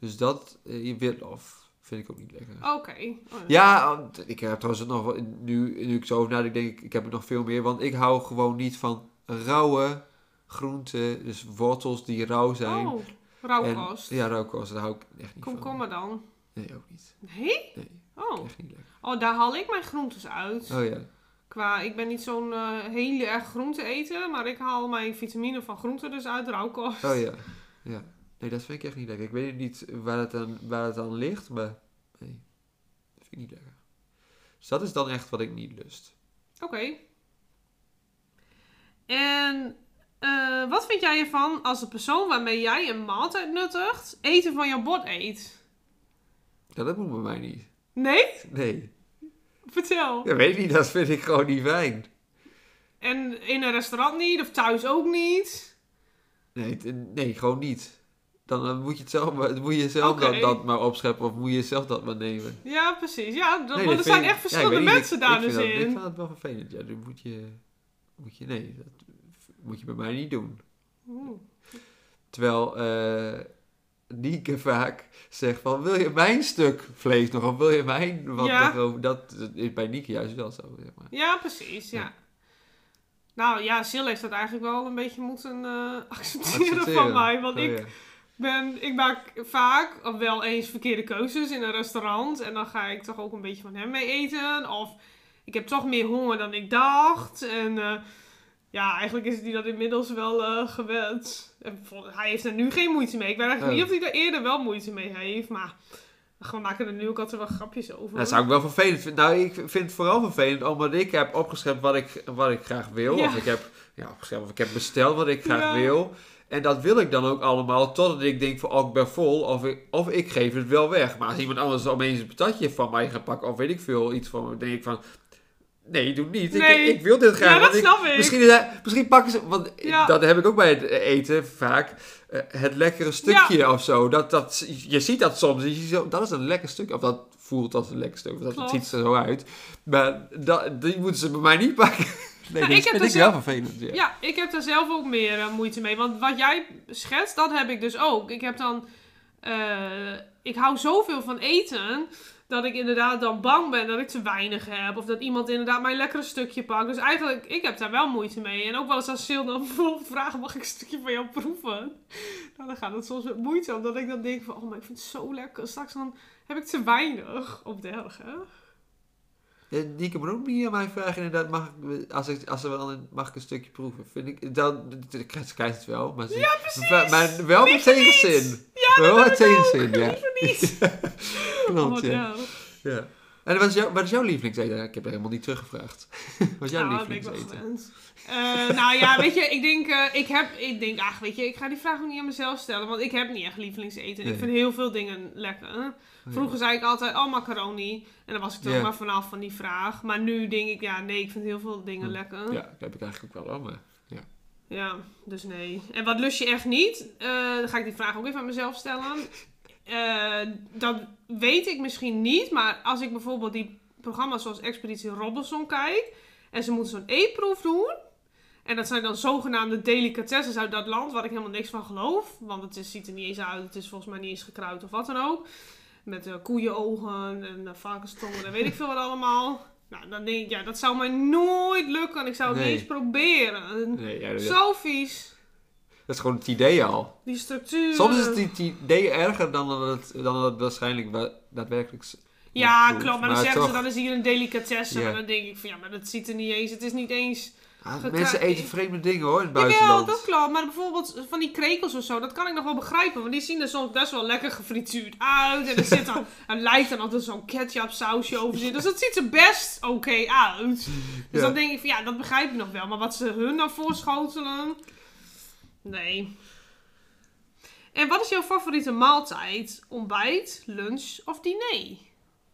Dus dat, eh, je witlof, vind ik ook niet lekker. Oké. Oh, Ja, ik heb trouwens nog nu, nu ik zo over nadenk, denk ik, ik heb er nog veel meer. Want ik hou gewoon niet van rauwe groenten, dus wortels die rauw zijn. Oh, En- rauwkost. Ja, rauwkost, daar hou ik echt niet van. Komkommer dan? Nee, ook niet. Nee? Nee, Oh. echt niet lekker. Oh, daar haal ik mijn groentes uit. Oh ja. Qua, ik ben niet zo'n eh, hele erg groente eten, maar ik haal mijn vitamine van groenten dus uit rauwkost. Oh ja. Ja. Nee, dat vind ik echt niet lekker. Ik weet niet waar het aan, waar het aan ligt, maar nee, dat vind ik niet lekker. Dus dat is dan echt wat ik niet lust. Oké. En eh, wat vind jij ervan als de persoon waarmee jij een maaltijd nuttigt, eten van jouw bord eet? Ja, dat moet bij mij niet. Nee? Nee. Vertel. Ja, weet ik niet, dat vind ik gewoon niet fijn. En in een restaurant niet, of thuis ook niet? Nee, het- nee gewoon niet. Dan eh, moet je het zelf, maar- dan moet je zelf Oké. dat, dat maar opscheppen of moet je zelf dat maar nemen. Ja, precies. Ja, dat, Nee, want dat er zijn echt ik- ja, ik verschillende weet niet, mensen daar ik dus vind dat- Ik in. vind dat wel vervelend. Ja, dan moet je, moet je, nee, dat moet je bij mij niet doen. Oeh. Terwijl eh Nieke vaak zegt van, wil je mijn stuk vlees nog? Of wil je mijn Ja. nog over? Dat is bij Nieke juist wel zo, zeg maar. Ja, precies. Ja. Ja. Nou ja, Sil heeft dat eigenlijk wel een beetje moeten eh, accepteren, Accepteren. van mij. Want Oh, ik ja. ben, ik maak vaak of wel eens verkeerde keuzes in een restaurant. En dan ga ik toch ook een beetje van hem mee eten. Of ik heb toch meer honger dan ik dacht. En eh, ja, eigenlijk is hij dat inmiddels wel eh, gewend. En hij heeft er nu geen moeite mee. Ik weet eigenlijk Oh. niet of hij er eerder wel moeite mee heeft. Maar we maken er nu ook altijd wel grapjes over. Dat zou ik wel vervelend vinden. Nou, ik vind het vooral vervelend omdat ik heb opgeschreven wat ik, wat ik graag wil. Ja. Of ik heb, ja, opgeschreven, of ik heb besteld wat ik graag Ja. wil. En dat wil ik dan ook allemaal totdat ik denk van, oh, ik ben vol. Of ik, of ik geef het wel weg. Maar als iemand anders opeens een patatje van mij gaat pakken, of weet ik veel, iets van, denk ik van... Nee, doe niet. Ik- Nee. Ik, wil dit graag. Ja, dat ik- snap ik. Misschien, pakken ze, want Ja. dat heb ik ook bij het eten vaak, eh, het lekkere stukje of zo. Dat, dat, je ziet dat soms, je ziet zo, dat is een lekker stuk, of dat voelt als een lekker stuk, of dat Klopt. ziet er zo uit. Maar dat, die moeten ze bij mij niet pakken. Nee, Nou, dat ik heb vind ik wel vervelend. Ja. Ja, ik heb daar zelf ook meer eh, moeite mee. Want wat jij schetst, dat heb ik dus ook. Ik heb dan... eh, ik hou zoveel van eten... dat ik inderdaad dan bang ben dat ik te weinig heb. Of dat iemand inderdaad mijn lekkere stukje pakt. Dus eigenlijk, ik heb daar wel moeite mee. En ook wel eens als Sil dan bijvoorbeeld vraagt... mag ik een stukje van jou proeven? Nou, dan gaat het soms met moeite. Omdat ik dan denk van... oh, maar ik vind het zo lekker. Straks dan heb ik te weinig. Op dergelijke. Ja, Nieke moet ook niet aan mij vragen, inderdaad, mag ik, als, ik, als er wel een, mag ik een stukje proeven? Vind ik, dan, krijgt het wel, maar, ze, Ja, precies. maar wel met tegenzin. Ja, wel met tegenzin, ja. Klopt, Oh, ja. ja. En wat is, jouw, wat is jouw lievelingseten? Ik heb er helemaal niet teruggevraagd. wat is jouw Nou, lievelingseten? Eh, nou ja, weet je, ik denk, eh, ik heb, ik denk, ach, weet je, ik ga die vraag ook niet aan mezelf stellen, want ik heb niet echt lievelingseten. Nee. Ik vind heel veel dingen lekker. Vroeger zei ik altijd, oh, macaroni. En dan was ik toch Ja. maar vanaf van die vraag. Maar nu denk ik, ja, nee, ik vind heel veel dingen Hm. lekker. Ja, dat heb ik eigenlijk ook wel al, maar... Ja, dus nee. En wat lust je echt niet? Eh, dan ga ik die vraag ook even aan mezelf stellen. Eh, dat weet ik misschien niet, maar als ik bijvoorbeeld die programma's zoals Expeditie Robinson kijk en ze moeten zo'n eetproef doen En dat zijn dan zogenaamde delicatessen uit dat land, waar ik helemaal niks van geloof. Want het is, ziet er niet eens uit, het is volgens mij niet eens gekruid of wat dan ook. Met uh, koeienogen en uh, varkenstongen en weet ik veel wat allemaal. Nou, dan denk ik, ja, dat zou mij nooit lukken. Ik zou het Nee. niet eens proberen. Nee, ja, dat, Zo vies. Dat is gewoon het idee al. Die structuur. Soms is het, het idee erger dan dat het, dan dat het waarschijnlijk wa- daadwerkelijk Ja, klopt. Maar dan zeggen toch- ze, dan is hier een delicatesse. En dan denk ik van, ja, maar dat ziet er niet eens... Het is niet eens... Ah, mensen eten vreemde dingen hoor in het Jawel, buitenland. dat klopt. Maar bijvoorbeeld van die krekels of zo, dat kan ik nog wel begrijpen. Want die zien er soms best wel lekker gefrituurd uit. En er, zit dan, er lijkt dan altijd zo'n ketchup sausje over zitten. Dus dat ziet er best oké uit. Dus Ja. dan denk ik van, ja, dat begrijp ik nog wel. Maar wat ze hun dan voorschotelen... Nee. En wat is jouw favoriete maaltijd? Ontbijt, lunch of diner?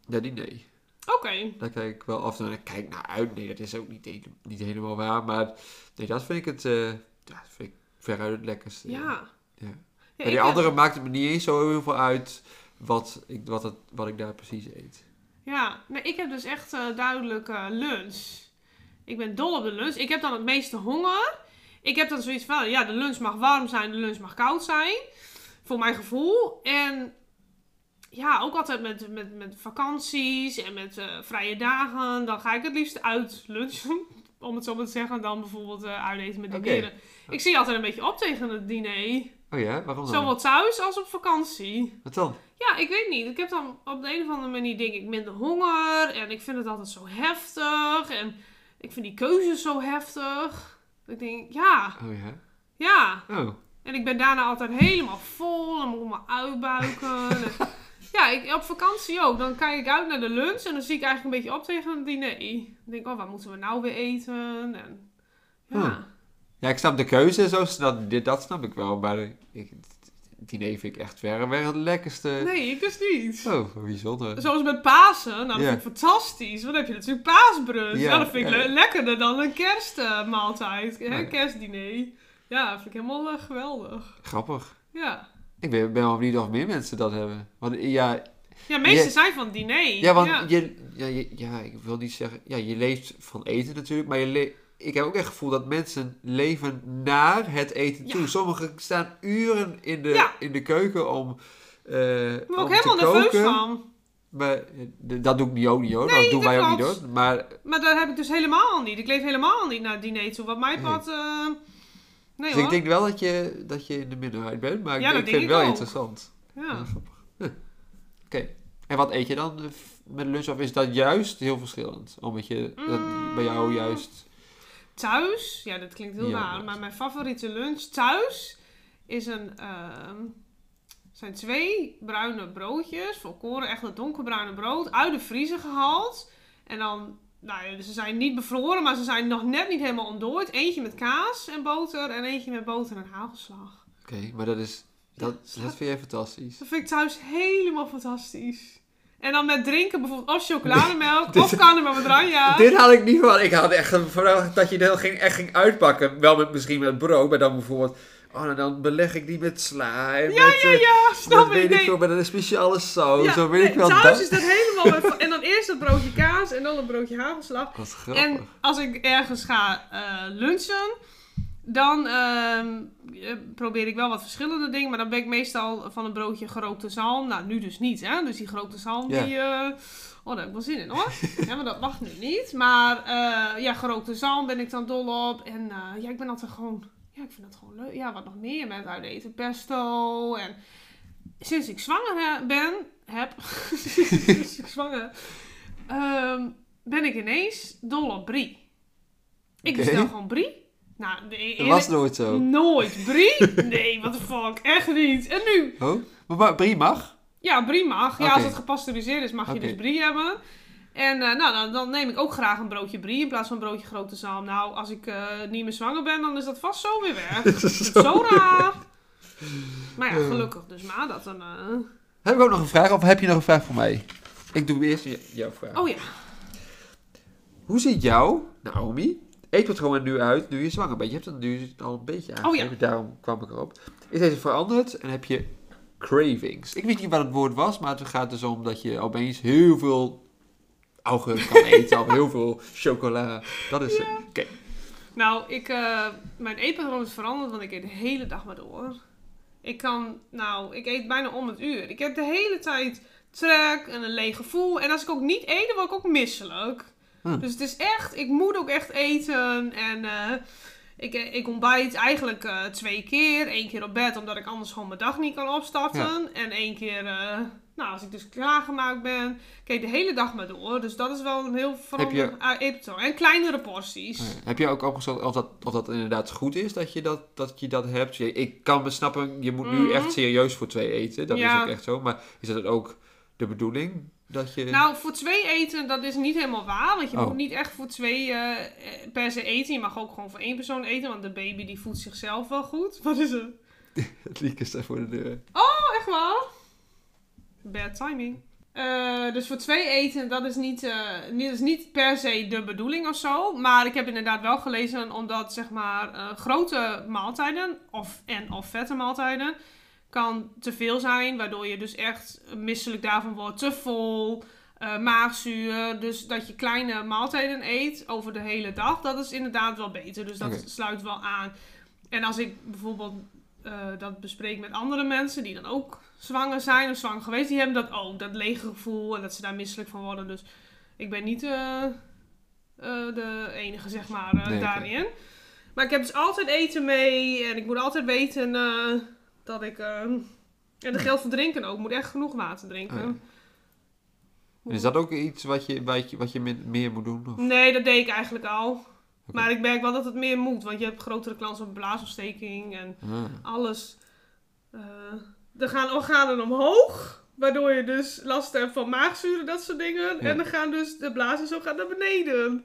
Ja, die nee. Oké. Daar kijk ik wel af en toe kijk naar uit. Nee, dat is ook niet, hele- niet helemaal waar. Maar nee, dat vind ik het eh, dat vind ik veruit het lekkerste. Ja. Ja. Ik die heb- andere maakt het me niet eens zo heel veel uit wat ik, wat het, wat ik daar precies eet. Ja, nee, ik heb dus echt eh, duidelijk eh, lunch. Ik ben dol op de lunch. Ik heb dan het meeste honger. Ik heb dan zoiets van, ja, de lunch mag warm zijn, de lunch mag koud zijn. Voor mijn gevoel. En ja, ook altijd met, met, met vakanties en met eh, vrije dagen. Dan ga ik het liefst uit lunchen. Om het zo maar te zeggen. Dan bijvoorbeeld eh uit eten met Oké. dineren. Ik zie altijd een beetje op tegen het diner. Oh ja, waarom dan? Zowel thuis als op vakantie. Wat dan? Ja, ik weet niet. Ik heb dan op de een of andere manier denk ik minder honger. En ik vind het altijd zo heftig. En ik vind die keuzes zo heftig. Ik denk, ja, Oh ja. ja. Oh. En ik ben daarna altijd helemaal vol. En moet ik me uitbuiken. En- ja, ik, op vakantie ook. Dan kijk ik uit naar de lunch. En dan zie ik eigenlijk een beetje op tegen het diner. Dan denk ik, oh, wat moeten we nou weer eten? En, ja. Ja, ik snap de keuze. Zo, dat, dit, dat snap ik wel. Maar ik, diner vind ik echt verreweg het lekkerste. Nee, ik dus niet. Oh, wat bijzonder. Zoals met Pasen, nou dat Ja. vind ik fantastisch. Want dan heb je natuurlijk paasbrunch. Ja, Ja, dat vind ik ja. le- lekkerder dan een kerstmaaltijd. hè, Ja. kerstdiner. Ja, dat vind ik helemaal eh, geweldig. Grappig. Ja. Ik ben, ben wel benieuwd of meer mensen dat hebben. Want ja, Ja, meeste Je- zijn van diner. ja, want ja. Je, ja, je- ja, ik wil niet zeggen... Ja, je leeft van eten natuurlijk, maar je le- ik heb ook echt het gevoel dat mensen leven naar het eten toe. Sommigen staan uren in de, Ja. in de keuken om, eh Ik ben ook helemaal nerveus van. Maar eh, dat doe ik niet ook niet hoor. Nee, dat doen wij ook niet hoor. Maar Maar dat heb ik dus helemaal niet. Ik leef helemaal niet naar het diner toe. Wat mij Nee. pad... eh, nee dus hoor. ik denk wel dat je, dat je in de minderheid bent. Maar Ja, ik, vind het wel ook. interessant. Ja. Oké. En wat eet je dan met lunch? Of is dat juist heel verschillend? Omdat je dat bij jou Mm. juist... Thuis, ja, dat klinkt heel raar, maar- maar mijn favoriete lunch thuis is een, ehm, zijn twee bruine broodjes, volkoren, echt een donkerbruine brood, uit de vriezer gehaald. En dan, nou ja, ze zijn niet bevroren, maar ze zijn nog net niet helemaal ontdooid. Eentje met kaas en boter en eentje met boter en hagelslag. Oké, maar dat is... Dat, Ja, dat vind jij fantastisch. Dat vind ik thuis helemaal fantastisch. En dan met drinken bijvoorbeeld of chocolademelk of carne met oranje. Dit had ik niet van. Ik had echt verwacht dat je dat ging, echt ging uitpakken. Wel met, misschien met brood, maar dan bijvoorbeeld... Oh, nou, dan beleg ik die met sla. En Ja, met, ja, eh, ja, met snap ik. weet ik veel, met een speciale saus. Ja, zo weet nee, ik wel dat. is dat helemaal... met- en dan eerst een broodje kaas en dan een broodje hagelslag. En als ik ergens ga eh, lunchen, dan ehm, eh, probeer ik wel wat verschillende dingen. Maar dan ben ik meestal van een broodje gerookte zalm. Nou, nu dus niet, hè. Dus die gerookte zalm, Ja. die... eh, oh, daar heb ik wel zin in, hoor. ja, maar dat mag nu niet. Maar eh, ja, gerookte zalm ben ik dan dol op. En ja, ik ben altijd gewoon... Ja, ik vind dat gewoon leuk. Ja, wat nog meer met uit eten. Pesto en... Sinds ik zwanger ben, heb... sinds ik zwanger ehm, ben ik ineens dol op brie. Ik bestel gewoon brie. Nou, Dat was nooit zo. Nooit. Brie? Nee, what the fuck. Echt niet. En nu? Oh, maar, brie mag? Ja, brie mag. Ja, als het gepasteuriseerd is, mag je dus brie hebben. En eh, nou, dan, dan neem ik ook graag een broodje brie in plaats van een broodje grote zalm. Nou, als ik eh, niet meer zwanger ben, dan is dat vast zo weer weg. zo raar. Maar ja, gelukkig dus maar dat dan... eh, Heb ik ook nog een vraag of heb je nog een vraag voor mij? Ik doe eerst jouw vraag. Oh ja. Hoe ziet jou, Naomi, eetpatroon er nu uit nu je zwanger bent? Je hebt het nu al een beetje aangegeven, Oh ja. daarom kwam ik erop. Is deze veranderd en heb je cravings? Ik weet niet wat het woord was, maar het gaat dus om dat je opeens heel veel augurk kan eten of heel veel chocola. Dat is het. Oké. Nou, ik, eh, mijn eetpatroon is veranderd, want ik eet de hele dag maar door. Ik kan, nou, ik eet bijna om het uur. Ik heb de hele tijd trek en een leeg gevoel. En als ik ook niet eet, dan word ik ook misselijk. Hm. Dus het is echt, ik moet ook echt eten. En eh, ik, ik ontbijt eigenlijk eh, twee keer. Eén keer op bed, omdat ik anders gewoon mijn dag niet kan opstarten. En één keer, eh, nou, als ik dus klaargemaakt ben. Eet de hele dag maar door. Dus dat is wel een heel veranderd uh, eetpatroon. En kleinere porties. Oh ja. Heb je ook opgesteld of dat, of dat inderdaad goed is dat je dat, dat, je dat hebt? Je- Ik kan me snappen, je moet nu Mhm. echt serieus voor twee eten. Dat Ja. is ook echt zo. Maar is dat ook de bedoeling? Dat je... Nou, voor twee eten, dat is niet helemaal waar. Want je Oh. moet niet echt voor twee eh, eh, per se eten. Je mag ook gewoon voor één persoon eten. Want de baby die voedt zichzelf wel goed. Wat is er? Het lieke staat voor de deur. Oh, echt waar? Bad timing. Eh, dus voor twee eten, dat is niet, eh, niet, is niet per se de bedoeling of zo. Maar ik heb inderdaad wel gelezen, omdat zeg maar grote maaltijden of, en of vette maaltijden kan te veel zijn. Waardoor je dus echt misselijk daarvan wordt, te vol, eh, maagzuur. Dus dat je kleine maaltijden eet over de hele dag, dat is inderdaad wel beter. Dus dat sluit wel aan. En als ik bijvoorbeeld eh, dat bespreek met andere mensen die dan ook zwanger zijn of zwanger geweest, die hebben dat ook, dat lege gevoel en dat ze daar misselijk van worden. Dus ik ben niet eh, de enige, zeg maar, Nee, daarin. Maar ik heb dus altijd eten mee en ik moet altijd weten dat ik. eh, en dat geldt voor drinken ook. Moet echt genoeg water drinken. Oh ja. En is dat ook iets wat je, wat je, wat je meer moet doen? Of? Nee, dat deed ik eigenlijk al. Maar ik merk wel dat het meer moet, want je hebt grotere kans op blaasontsteking en Ah. alles. eh er gaan organen omhoog, waardoor je dus last hebt van maagzuren, dat soort dingen. Ja. En dan gaan dus de blazen zo gaan naar beneden.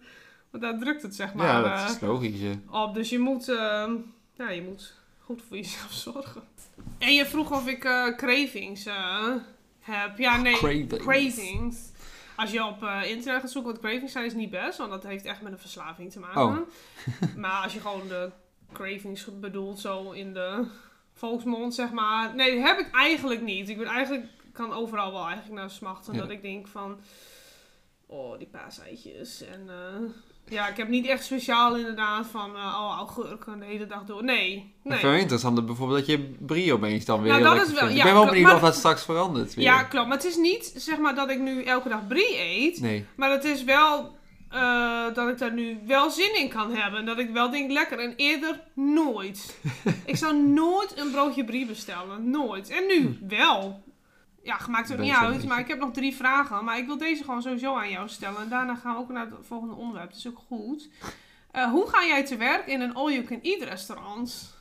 Want daar drukt het zeg maar ja, eh, dat is logisch. hè. op. Dus je moet, eh, ja, je moet goed voor jezelf zorgen. En je vroeg of ik eh, cravings eh, heb. Ja, nee. Cravings. Cravings. Als je op eh, internet gaat zoeken wat cravings zijn, is niet best. Want dat heeft echt met een verslaving te maken. Oh. maar als je gewoon de cravings bedoelt, zo in de volksmond, zeg maar. Nee, heb ik eigenlijk niet. Ik ben eigenlijk, kan overal wel eigenlijk naar smachten. Ja. Dat ik denk van, oh, die paaseitjes. En ja, ik heb niet echt speciaal inderdaad van, eh, oh, augurken de hele dag door. Nee, Ik nee. vind het interessant bijvoorbeeld dat je brie opeens dan weer Nou, dat is wel- ja, ik ben wel klopt, benieuwd of dat straks verandert. Weer. Ja, klopt. Maar het is niet, zeg maar, dat ik nu elke dag brie eet. Nee. Maar het is wel eh, dat ik daar nu wel zin in kan hebben. Dat ik wel denk, lekker. En eerder nooit. ik zou nooit een broodje brie bestellen. Nooit. En nu wel. Ja, maakt ook niet uit. Maar ik heb nog drie vragen. Maar ik wil deze gewoon sowieso aan jou stellen. En daarna gaan we ook naar het volgende onderwerp. Dat is ook goed. Eh, hoe ga jij te werk in een all-you-can-eat restaurant?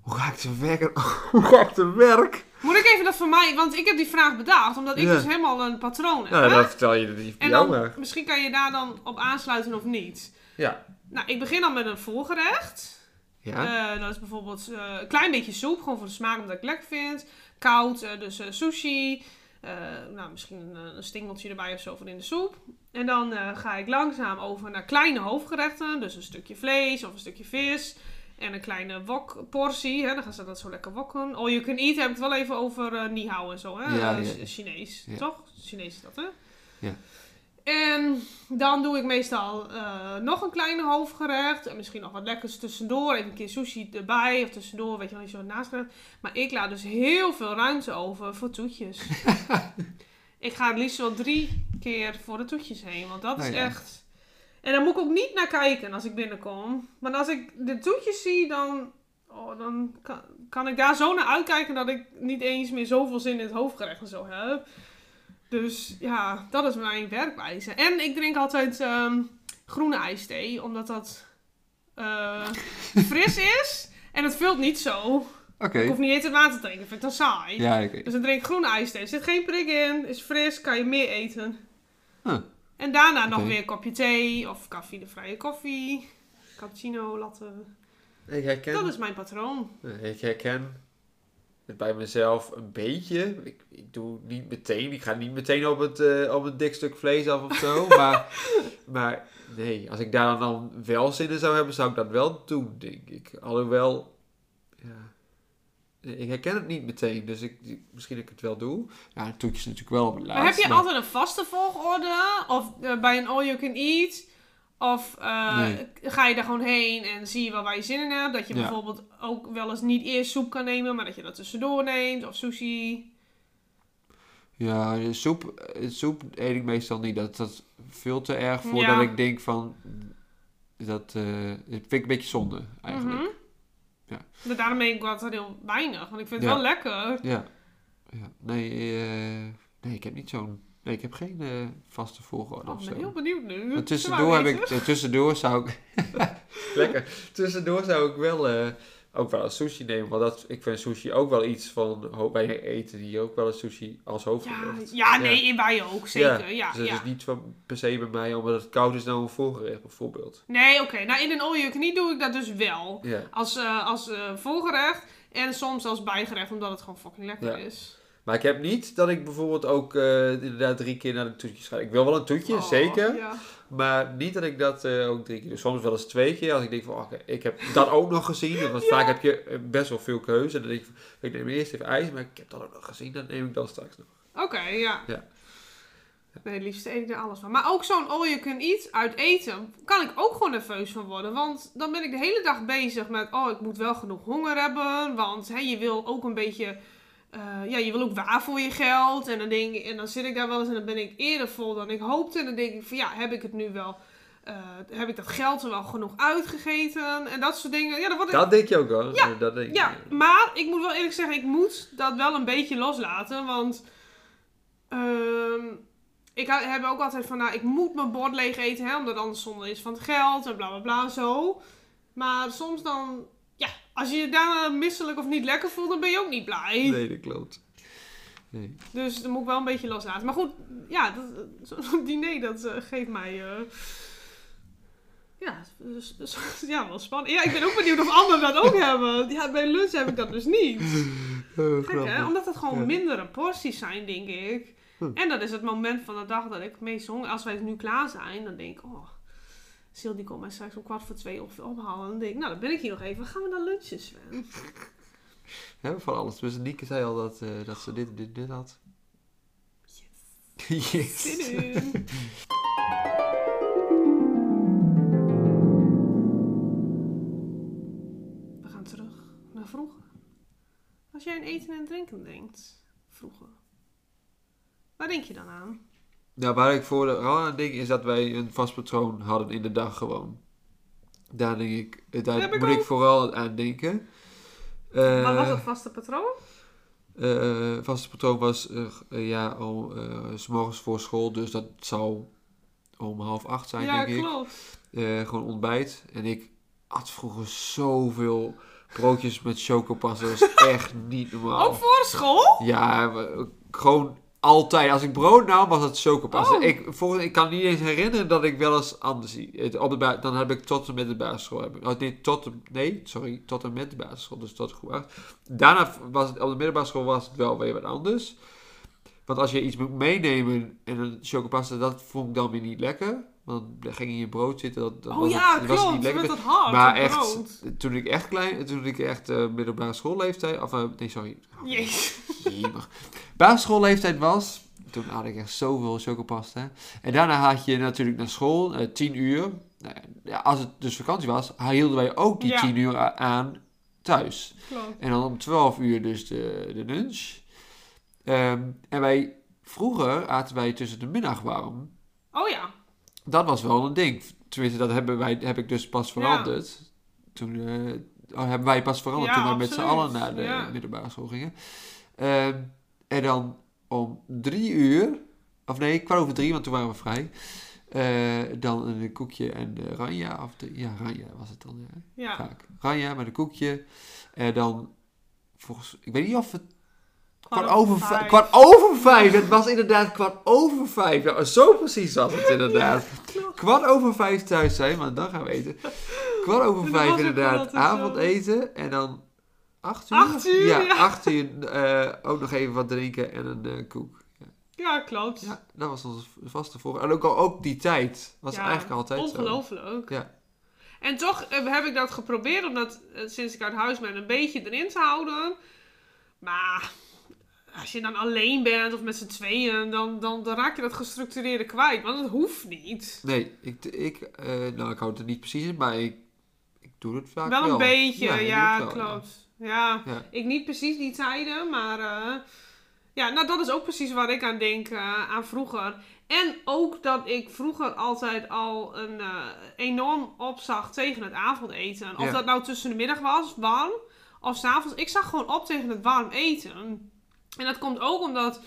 Hoe ga ik te werken? Hoe ga ik te werk? Moet ik even dat van mij... Want ik heb die vraag bedacht. Omdat ik Ja. dus helemaal een patroon heb. Nou, hè? dan vertel je niet En dan, misschien kan je daar dan op aansluiten of niet. Ja. Nou, ik begin dan met een voorgerecht. Ja? Eh, dat is bijvoorbeeld eh, een klein beetje soep, gewoon voor de smaak, omdat ik het lekker vind. Koud, eh, dus eh, sushi. Eh, nou, misschien een, een stingeltje erbij of zo voor in de soep. En dan ga ik langzaam over naar kleine hoofdgerechten. Dus een stukje vlees of een stukje vis. En een kleine wokportie. Hè, dan gaan ze dat zo lekker wokken. All you can eat heb ik het wel even over eh Nihao en zo. Hè? Ja, ja. Ch- Chinees, toch? Chinees is dat, hè? Ja. En dan doe ik meestal eh, nog een kleine hoofdgerecht. En misschien nog wat lekkers tussendoor. Even een keer sushi erbij. Of tussendoor, weet je wel, zo naastgerecht. Maar ik laat dus heel veel ruimte over voor toetjes. ik ga het liefst wel drie keer voor de toetjes heen. Want dat is Nou ja. echt... En daar moet ik ook niet naar kijken als ik binnenkom. Maar als ik de toetjes zie, dan, oh, dan kan, kan ik daar zo naar uitkijken dat ik niet eens meer zoveel zin in het hoofdgerecht en zo heb. Dus ja, dat is mijn werkwijze. En ik drink altijd ehm, groene ijsthee, omdat dat eh, fris is. En het vult niet zo. Oké. Ik hoef niet eens het water te drinken, vind ik dan saai. Ja. Dus dan drink ik groene ijsthee. Er zit geen prik in, is fris, kan je meer eten. Huh. En daarna nog weer een kopje thee of koffie, de vrije koffie. Cappuccino, latte. Ik herken, Dat is mijn patroon. ik herken het bij mezelf een beetje. Ik, ik doe niet meteen. Ik ga niet meteen op het, eh, op het dik stuk vlees af of zo. maar, maar nee, als ik daar dan wel zin in zou hebben, zou ik dat wel doen, denk ik. Alhoewel, ja, ik herken het niet meteen. Dus ik, misschien dat ik het wel doe. Ja, een toetje is natuurlijk wel op het laatst. Maar heb je altijd een vaste volgorde? Of eh, bij een all you can eat? Of Nee. ga je daar gewoon heen en zie je wel waar je zin in hebt? Dat je Ja. bijvoorbeeld ook wel eens niet eerst soep kan nemen, maar dat je dat tussendoor neemt. Of sushi. Ja, soep, soep eet ik meestal niet. Dat, dat is veel te erg voordat Ja. ik denk van... Dat, eh, dat vind ik een beetje zonde, eigenlijk. Mhm. Ja. Maar daarom eet ik altijd heel weinig, want ik vind het wel lekker. Ja. ja. Nee, eh, nee, ik heb niet zo'n... Nee, ik heb geen eh, vaste volgorde Oh, of ik zo. ben heel benieuwd nu. Maar tussendoor, heb ik, tussendoor zou ik... Lekker. Tussendoor zou ik wel, eh, ook wel een sushi nemen. Want dat, ik vind sushi ook wel iets van... Wij eten hier ook wel een sushi als Ja, hoofdgerecht. ja, nee, in wij ook, zeker. Ja, dus dat ja. is niet van, per se bij mij omdat het koud is nou een voorgerecht bijvoorbeeld. Nee, oké. Nou, in een all can eat doe ik dat dus wel. Ja. Als, eh als voorgerecht en soms als bijgerecht, omdat het gewoon fucking lekker Ja. is. Maar ik heb niet dat ik bijvoorbeeld ook eh, inderdaad drie keer naar de toetjes ga. Ik wil wel een toetje, Oh, zeker. Ja. Maar niet dat ik dat eh, ook drie keer doe. Soms wel eens twee keer. Als ik denk van, oké, ik heb dat ook nog gezien. Want Ja. vaak heb je eh, best wel veel keuze. En dan denk ik ik neem eerst even ijs. Maar ik heb dat ook nog gezien. Dan neem ik dat straks nog. Oké, ja. Ja. Nee, het liefst eet ik er alles van. Maar ook zo'n all you can eat uit eten, kan ik ook gewoon nerveus van worden. Want dan ben ik de hele dag bezig met, oh, ik moet wel genoeg honger hebben. Want hè, je wil ook een beetje, eh, ja, je wil ook waar voor je geld. En dan, denk ik, en dan zit ik daar wel eens en dan ben ik eerder vol dan ik hoopte. En dan denk ik van, ja, heb ik het nu wel, eh, heb ik dat geld er wel genoeg uitgegeten? En dat soort dingen. Ja, ik... Dat denk je ook wel. Ja, Dat denk ik. Ja, maar ik moet wel eerlijk zeggen, ik moet dat wel een beetje loslaten. Want ehm, ik heb ook altijd van, nou, ik moet mijn bord leeg eten, hè, omdat anders zonde is van het geld en bla bla bla zo. Maar soms dan, als je je daarna misselijk of niet lekker voelt, dan ben je ook niet blij. Nee, dat klopt. Nee. Dus dan moet ik wel een beetje loslaten. Maar goed, ja, dat- zo'n diner, dat eh, geeft mij... eh, ja, dus, dus- ja, wel spannend. Ja, ik ben ook benieuwd of anderen dat ook hebben. Ja, bij lunch heb ik dat dus niet. Oh, Gek, hè? Omdat het gewoon Ja. mindere porties zijn, denk ik. Hm. En dat is het moment van de dag dat ik meest honger... Als wij nu klaar zijn, dan denk ik... Oh, Sil die komt mij straks om kwart voor twee ongeveer ophalen. En dan denk ik, nou, dan ben ik hier nog even. Gaan we dan lunchen, Sven? Hè, van alles. Dus Nieke zei al dat, eh, dat ze dit, dit, dit had. Yes. In. We gaan terug naar vroeger. Als jij aan eten en drinken denkt, vroeger. Waar denk je dan aan? Nou, waar ik voor de aan denk is dat wij een vast patroon hadden in de dag gewoon. Daar denk ik, eh, daar ik moet ik vooral aan denken. Eh, Wat was het vaste patroon? eh, vaste patroon was eh, eh, ja, om, eh, s morgens voor school, dus dat zou om half acht zijn, ja, denk ik. klopt. Eh, gewoon ontbijt. En ik had vroeger zoveel broodjes met chocopas. Dat was echt niet normaal. Ook voor school? Ja, maar gewoon altijd. Als ik brood nam, was het chocopas. Oh. Ik, volgens, ik kan niet eens herinneren dat ik wel eens anders zie. Op de dan heb ik tot en met de basisschool. Oh, nee, tot, nee, sorry, tot en met de basisschool. Dus tot groep 8. Daarna was het, op de middelbare school was het wel weer wat anders. Want als je iets moet meenemen en een chocopasta, dat vond ik dan weer niet lekker. Want dan ging in je brood zitten. Dat, dat Oh was ja, het, dat was klopt. niet Met lekker. dat hart. maar echt, brood. toen ik echt klein, toen ik echt eh, middelbare schoolleeftijd, of eh, nee, sorry. Jezus. Jemig. Basisschoolleeftijd was, toen had ik echt zoveel chocopasta. En daarna had je natuurlijk naar school, eh 10 uur. Nou ja, als het dus vakantie was, hielden wij ook die Ja. 10 uur aan thuis. Klopt. En dan om 12 uur dus de, de lunch. Ehm, en wij, vroeger aten wij tussen de middag warm. Oh ja. Dat was wel een ding. Tenminste, dat hebben wij, heb ik dus pas veranderd. Toen oh, hebben wij pas veranderd toen we met z'n allen naar de middelbare school gingen. Ehm, en dan om drie uur, of nee, kwart over drie, want toen waren we vrij. eh, dan een koekje en ranja, of de, ja, ranja was het dan, ja, Ja. vaak. Ranja met een koekje. En dan, volgens, ik weet niet of het Kwart over, vijf. kwart over vijf. Het was inderdaad kwart over vijf. Ja, zo precies was het inderdaad. Kwart over vijf thuis zijn, want dan gaan we eten. Kwart over vijf inderdaad zo. avondeten. En dan acht uur. Acht uur, Ja, ja. acht uur. eh, ook nog even wat drinken en een eh, koek. Ja, klopt. Ja, dat was onze vaste voor. En ook, al, ook die tijd was Ja, eigenlijk altijd zo. Ongelooflijk. Ja. En toch eh, heb ik dat geprobeerd om dat eh, sinds ik uit huis ben een beetje erin te houden. Maar als je dan alleen bent of met z'n tweeën, dan, dan, dan raak je dat gestructureerde kwijt. Want het hoeft niet. Nee, ik, ik, eh, nou, ik houd het niet precies in, maar ik, ik doe het vaak wel wel. een beetje, ja, wel, klopt. Ja. Ja. ik niet precies die tijden, maar eh, ja, nou dat is ook precies waar ik aan denk, eh, aan vroeger. En ook dat ik vroeger altijd al een enorm opzag tegen het avondeten. Of dat nou tussen de middag was, warm, of s'avonds. Ik zag gewoon op tegen het warm eten. En dat komt ook omdat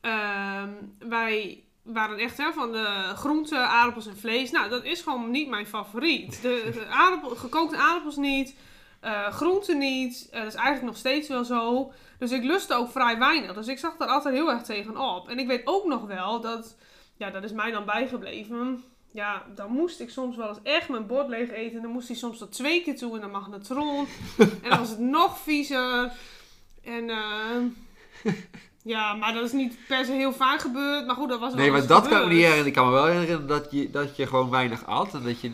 ehm, wij waren echt hè, van de groenten, aardappels en vlees. Nou, dat is gewoon niet mijn favoriet. De, de aardappel, gekookte aardappels niet, eh groenten niet. Eh, dat is eigenlijk nog steeds wel zo. Dus ik lustte ook vrij weinig. Dus ik zag daar altijd heel erg tegen op. En ik weet ook nog wel dat, ja, dat is mij dan bijgebleven. Ja, dan moest ik soms wel eens echt mijn bord leeg eten. Dan moest hij soms tot twee keer toe in de magnetron. en dan was het nog viezer. En eh, ja, maar dat is niet per se heel vaak gebeurd. Maar goed, dat was wel Nee, maar dat kan ik me gebeurd. niet herinneren. Ik kan me wel herinneren dat je, dat je gewoon weinig at. En dat je,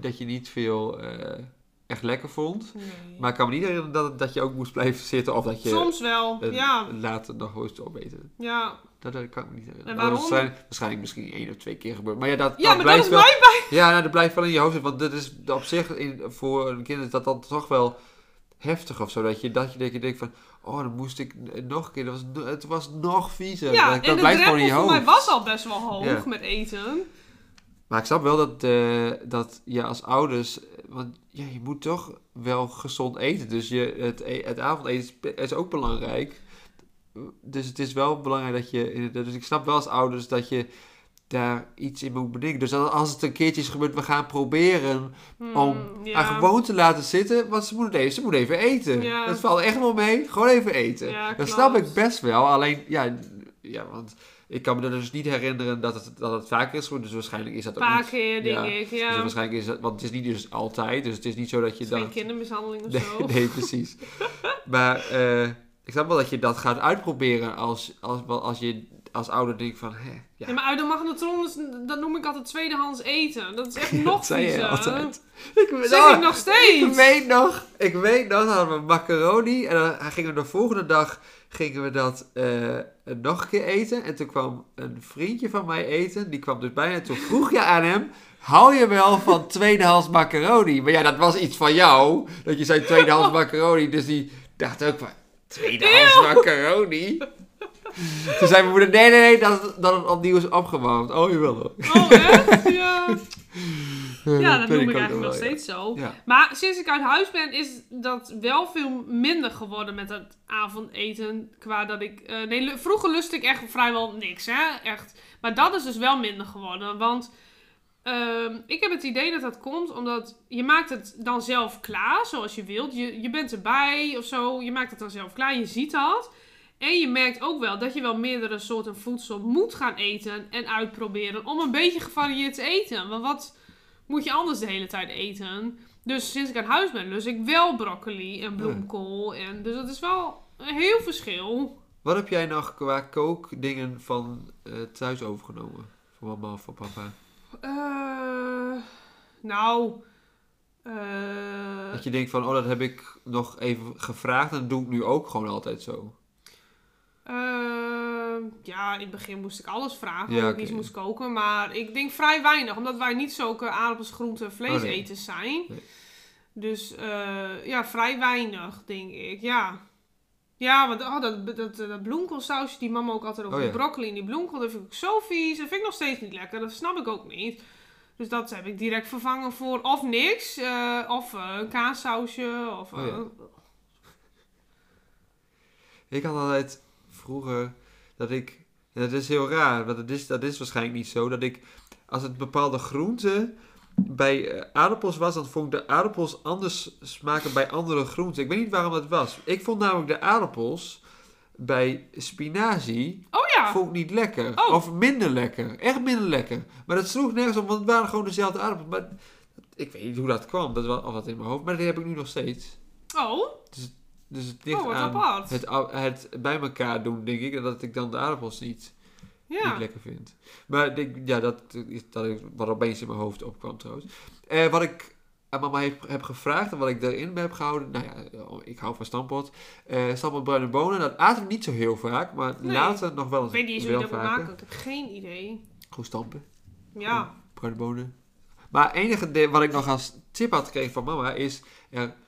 dat je niet veel eh, echt lekker vond. Nee. Maar ik kan me niet herinneren dat, dat je ook moest blijven zitten. Of dat je Soms wel, ja. later nog moest opeten. ja. Dat, dat kan ik me niet herinneren. En Dat waarom? waarschijnlijk, misschien één of twee keer gebeurd. Maar ja, dat, Ja, dat maar dat blijft is wel... Ja, nou, dat blijft wel in je hoofd zitten. Want dat is op zich, in, voor een kind is dat dan toch wel heftig of zo. Dat je, dat je, dat je denkt van, oh, dan moest ik nog een keer. Dat was, het was nog viezer. Ja, dat, en dat de blijft gewoon in voor mij was al best wel hoog Ja. met eten. Maar ik snap wel dat, eh, dat je als ouders... Want ja, je moet toch wel gezond eten. Dus je, het, e- het avondeten is, is ook belangrijk. Dus het is wel belangrijk dat je... Dus ik snap wel als ouders dat je daar iets in moet bedenken. Dus als het een keertje is gebeurd, we gaan proberen Hmm, om ja. haar gewoon te laten zitten. Want ze moet, even, ze moet even eten. Ja. Dat valt echt wel mee. Gewoon even eten. Ja, dat klopt. snap ik best wel. Alleen, ja, ja want ik kan me er dus niet herinneren dat het, dat het vaker is gebeurd. Dus waarschijnlijk is dat Een ook paar niet. keer, denk Ja. ik. Dus Ja. waarschijnlijk is dat, want het is niet dus altijd. Dus het is niet zo dat je geen dan... kindermishandeling of Nee, zo. nee, precies. maar eh, ik snap wel dat je dat gaat uitproberen als, als, als je als ouder denkt van... Hè, ja, Ja, maar uit de magnetron, is- dat noem ik altijd tweedehands eten. Dat is echt nog dat viezer. altijd. Ik, weet- Zeg oh, ik nog steeds. Ik weet nog, ik weet nog, dan hadden we macaroni en dan gingen we de volgende dag gingen we dat eh, nog een keer eten. En toen kwam een vriendje van mij eten, die kwam dus bij en toen vroeg je aan hem, hou je wel van tweedehands macaroni? Maar ja, dat was iets van jou, dat je zei tweedehands macaroni, dus die dacht ook van, tweedehands macaroni? Toen zei mijn moeder, nee, nee, nee, dat, dat het opnieuw is opgewarmd. Oh, jawel hoor. Oh, echt? Ja. Ja, dat noem ik eigenlijk nog steeds zo. Ja. Maar sinds ik uit huis ben, is dat wel veel minder geworden met het avondeten. Qua dat ik. eh, nee, lu- vroeger lustte ik echt vrijwel niks, hè? Echt. Maar dat is dus wel minder geworden. Want ehm, ik heb het idee dat dat komt omdat je maakt het dan zelf klaar, zoals je wilt. Je, je bent erbij of zo. Je maakt het dan zelf klaar. Je ziet dat. En je merkt ook wel dat je wel meerdere soorten voedsel moet gaan eten en uitproberen om een beetje gevarieerd te eten. Want wat moet je anders de hele tijd eten? Dus sinds ik aan huis ben, lust ik wel broccoli en bloemkool. En, dus dat is wel een heel verschil. Wat heb jij nog qua kookdingen van eh, thuis overgenomen? Van mama of van papa? Eh, nou, eh, Dat je denkt van, oh, dat heb ik nog even gevraagd en dat doe ik nu ook gewoon altijd zo. Eh, ja, in het begin moest ik alles vragen, Ja, ik iets moest koken. Maar ik denk vrij weinig, omdat wij niet zulke aardappels, groenten en vleeseters zijn. Nee. Dus eh, ja, vrij weinig, denk ik. Ja. Ja, want oh, dat, dat, dat bloemkoolsausje die mama ook altijd over Oh, ja. broccoli en die bloemkool, dat vind ik zo vies. Dat vind ik nog steeds niet lekker. Dat snap ik ook niet. Dus dat heb ik direct vervangen voor of niks, eh, of eh, een kaassausje, of... Oh, ja. eh, Ik had altijd vroeger dat ik, en dat is heel raar, want dat is, dat is waarschijnlijk niet zo, dat ik als het bepaalde groenten bij eh, aardappels was, dan vond ik de aardappels anders smaken bij andere groenten. Ik weet niet waarom dat was. Ik vond namelijk de aardappels bij spinazie Oh ja, vond ik niet lekker. Oh. Of minder lekker. Echt minder lekker. Maar dat sloeg nergens op, want het waren gewoon dezelfde aardappels. Maar ik weet niet hoe dat kwam. Dat was altijd in mijn hoofd. Maar die heb ik nu nog steeds. oh, Dus het ligt oh aan het, het bij elkaar doen, denk ik. En dat ik dan de aardappels niet, ja. niet lekker vind. Maar ik, ja, dat is dat ik, wat opeens in mijn hoofd opkwam trouwens. Eh, wat ik aan mama heb, heb gevraagd en wat ik erin heb gehouden. Nou ja, oh, ik hou van stampot. Eh stampot bruine bonen, dat aten we niet zo heel vaak, maar Nee. later nog wel eens Ik weet niet eens hoe je dat maken. Ik heb geen idee. Gewoon stampen, Ja, bruine bonen. Maar het enige wat ik nog als tip had gekregen van mama is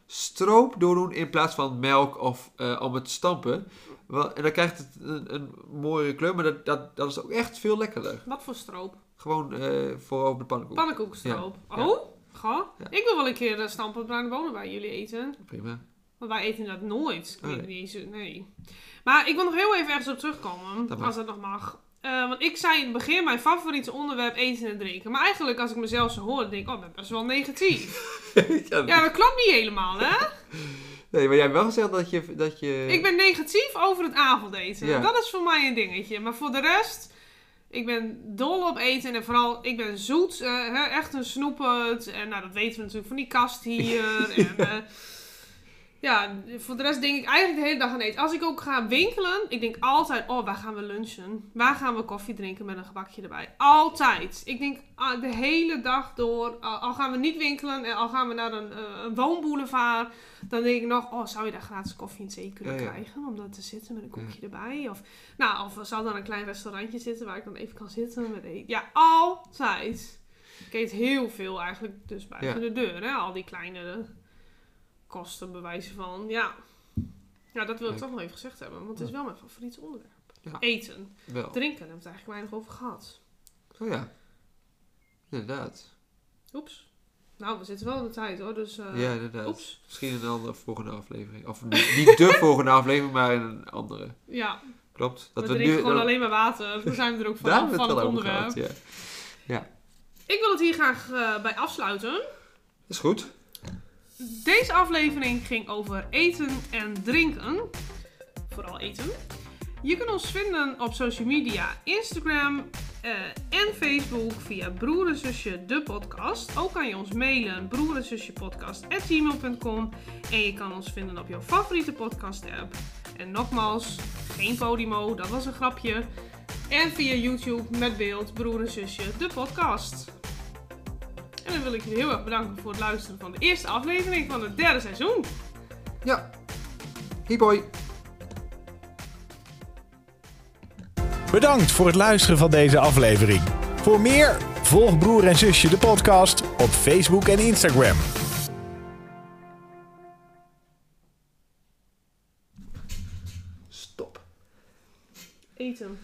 stroop doordoen in plaats van melk of eh, om het te stampen. Wel, en dan krijgt het een, een mooie kleur, maar dat, dat, dat is ook echt veel lekkerder. wat voor stroop? Gewoon eh, voor over de pannenkoek. Pannenkoekstroop. Ja. Oh, ga. Ja. Ik wil wel een keer uh, stampen bruine bonen bij jullie eten. Prima. Want wij eten dat nooit. Oh, nee. nee. Maar ik wil nog heel even ergens op terugkomen. Dat als dat nog mag. Eh, want ik zei in het begin mijn favoriete onderwerp eten en drinken. Maar eigenlijk als ik mezelf zo hoor, denk ik, oh, ik ben best wel negatief. ja, ja, dat klopt niet helemaal, hè? Nee, maar jij hebt wel gezegd dat je... Dat je... Ik ben negatief over het avondeten. Ja. Dat is voor mij een dingetje. Maar voor de rest, ik ben dol op eten. En vooral, ik ben zoet. eh, hè, echt een snoepert. En nou, dat weten we natuurlijk van die kast hier. en, eh, ja, voor de rest denk ik eigenlijk de hele dag aan eten. Als ik ook ga winkelen, ik denk altijd, oh, waar gaan we lunchen? Waar gaan we koffie drinken met een gebakje erbij? Altijd. Ik denk ah, de hele dag door, al al gaan we niet winkelen en al gaan we naar een, eh, een woonboulevard, dan denk ik nog, oh, zou je daar gratis koffie en thee kunnen Ja, ja. krijgen? Om daar te zitten met een koekje erbij? Of, nou, of er zal dan een klein restaurantje zitten waar ik dan even kan zitten met eten. Ja, altijd. Ik eet heel veel eigenlijk dus buiten de deur, hè? Al die kleine kosten bewijzen van, ja. Ja, dat wil ik toch nog even gezegd hebben, want het is wel mijn favoriete onderwerp. Ja. Eten. Wel. Drinken, daar hebben we het eigenlijk weinig over gehad. Oh ja. Inderdaad. Oeps. Nou, we zitten wel in de tijd hoor, dus... eh, ja, inderdaad. Oeps. Misschien in een andere volgende aflevering. Of niet, de volgende aflevering, maar in een andere. Ja, Klopt. we drinken gewoon alleen maar water. Dan zijn we er ook van, we van het het onderwerp. gehad, ja. Ik wil het hier graag eh, bij afsluiten. Is goed. Deze aflevering ging over eten en drinken. Vooral eten. Je kunt ons vinden op social media, Instagram eh, en Facebook via Broer en Zusje de podcast. Ook kan je ons mailen broer en zusje podcast@gmail.com en je kan ons vinden op jouw favoriete podcast app. En nogmaals, geen Podimo, dat was een grapje. En via YouTube met beeld Broer en Zusje de podcast. En dan wil ik jullie heel erg bedanken voor het luisteren van de eerste aflevering van het derde seizoen. Ja. Hey boy. Bedankt voor het luisteren van deze aflevering. Voor meer, volg Broer en Zusje de podcast op Facebook en Instagram. Stop. Eten.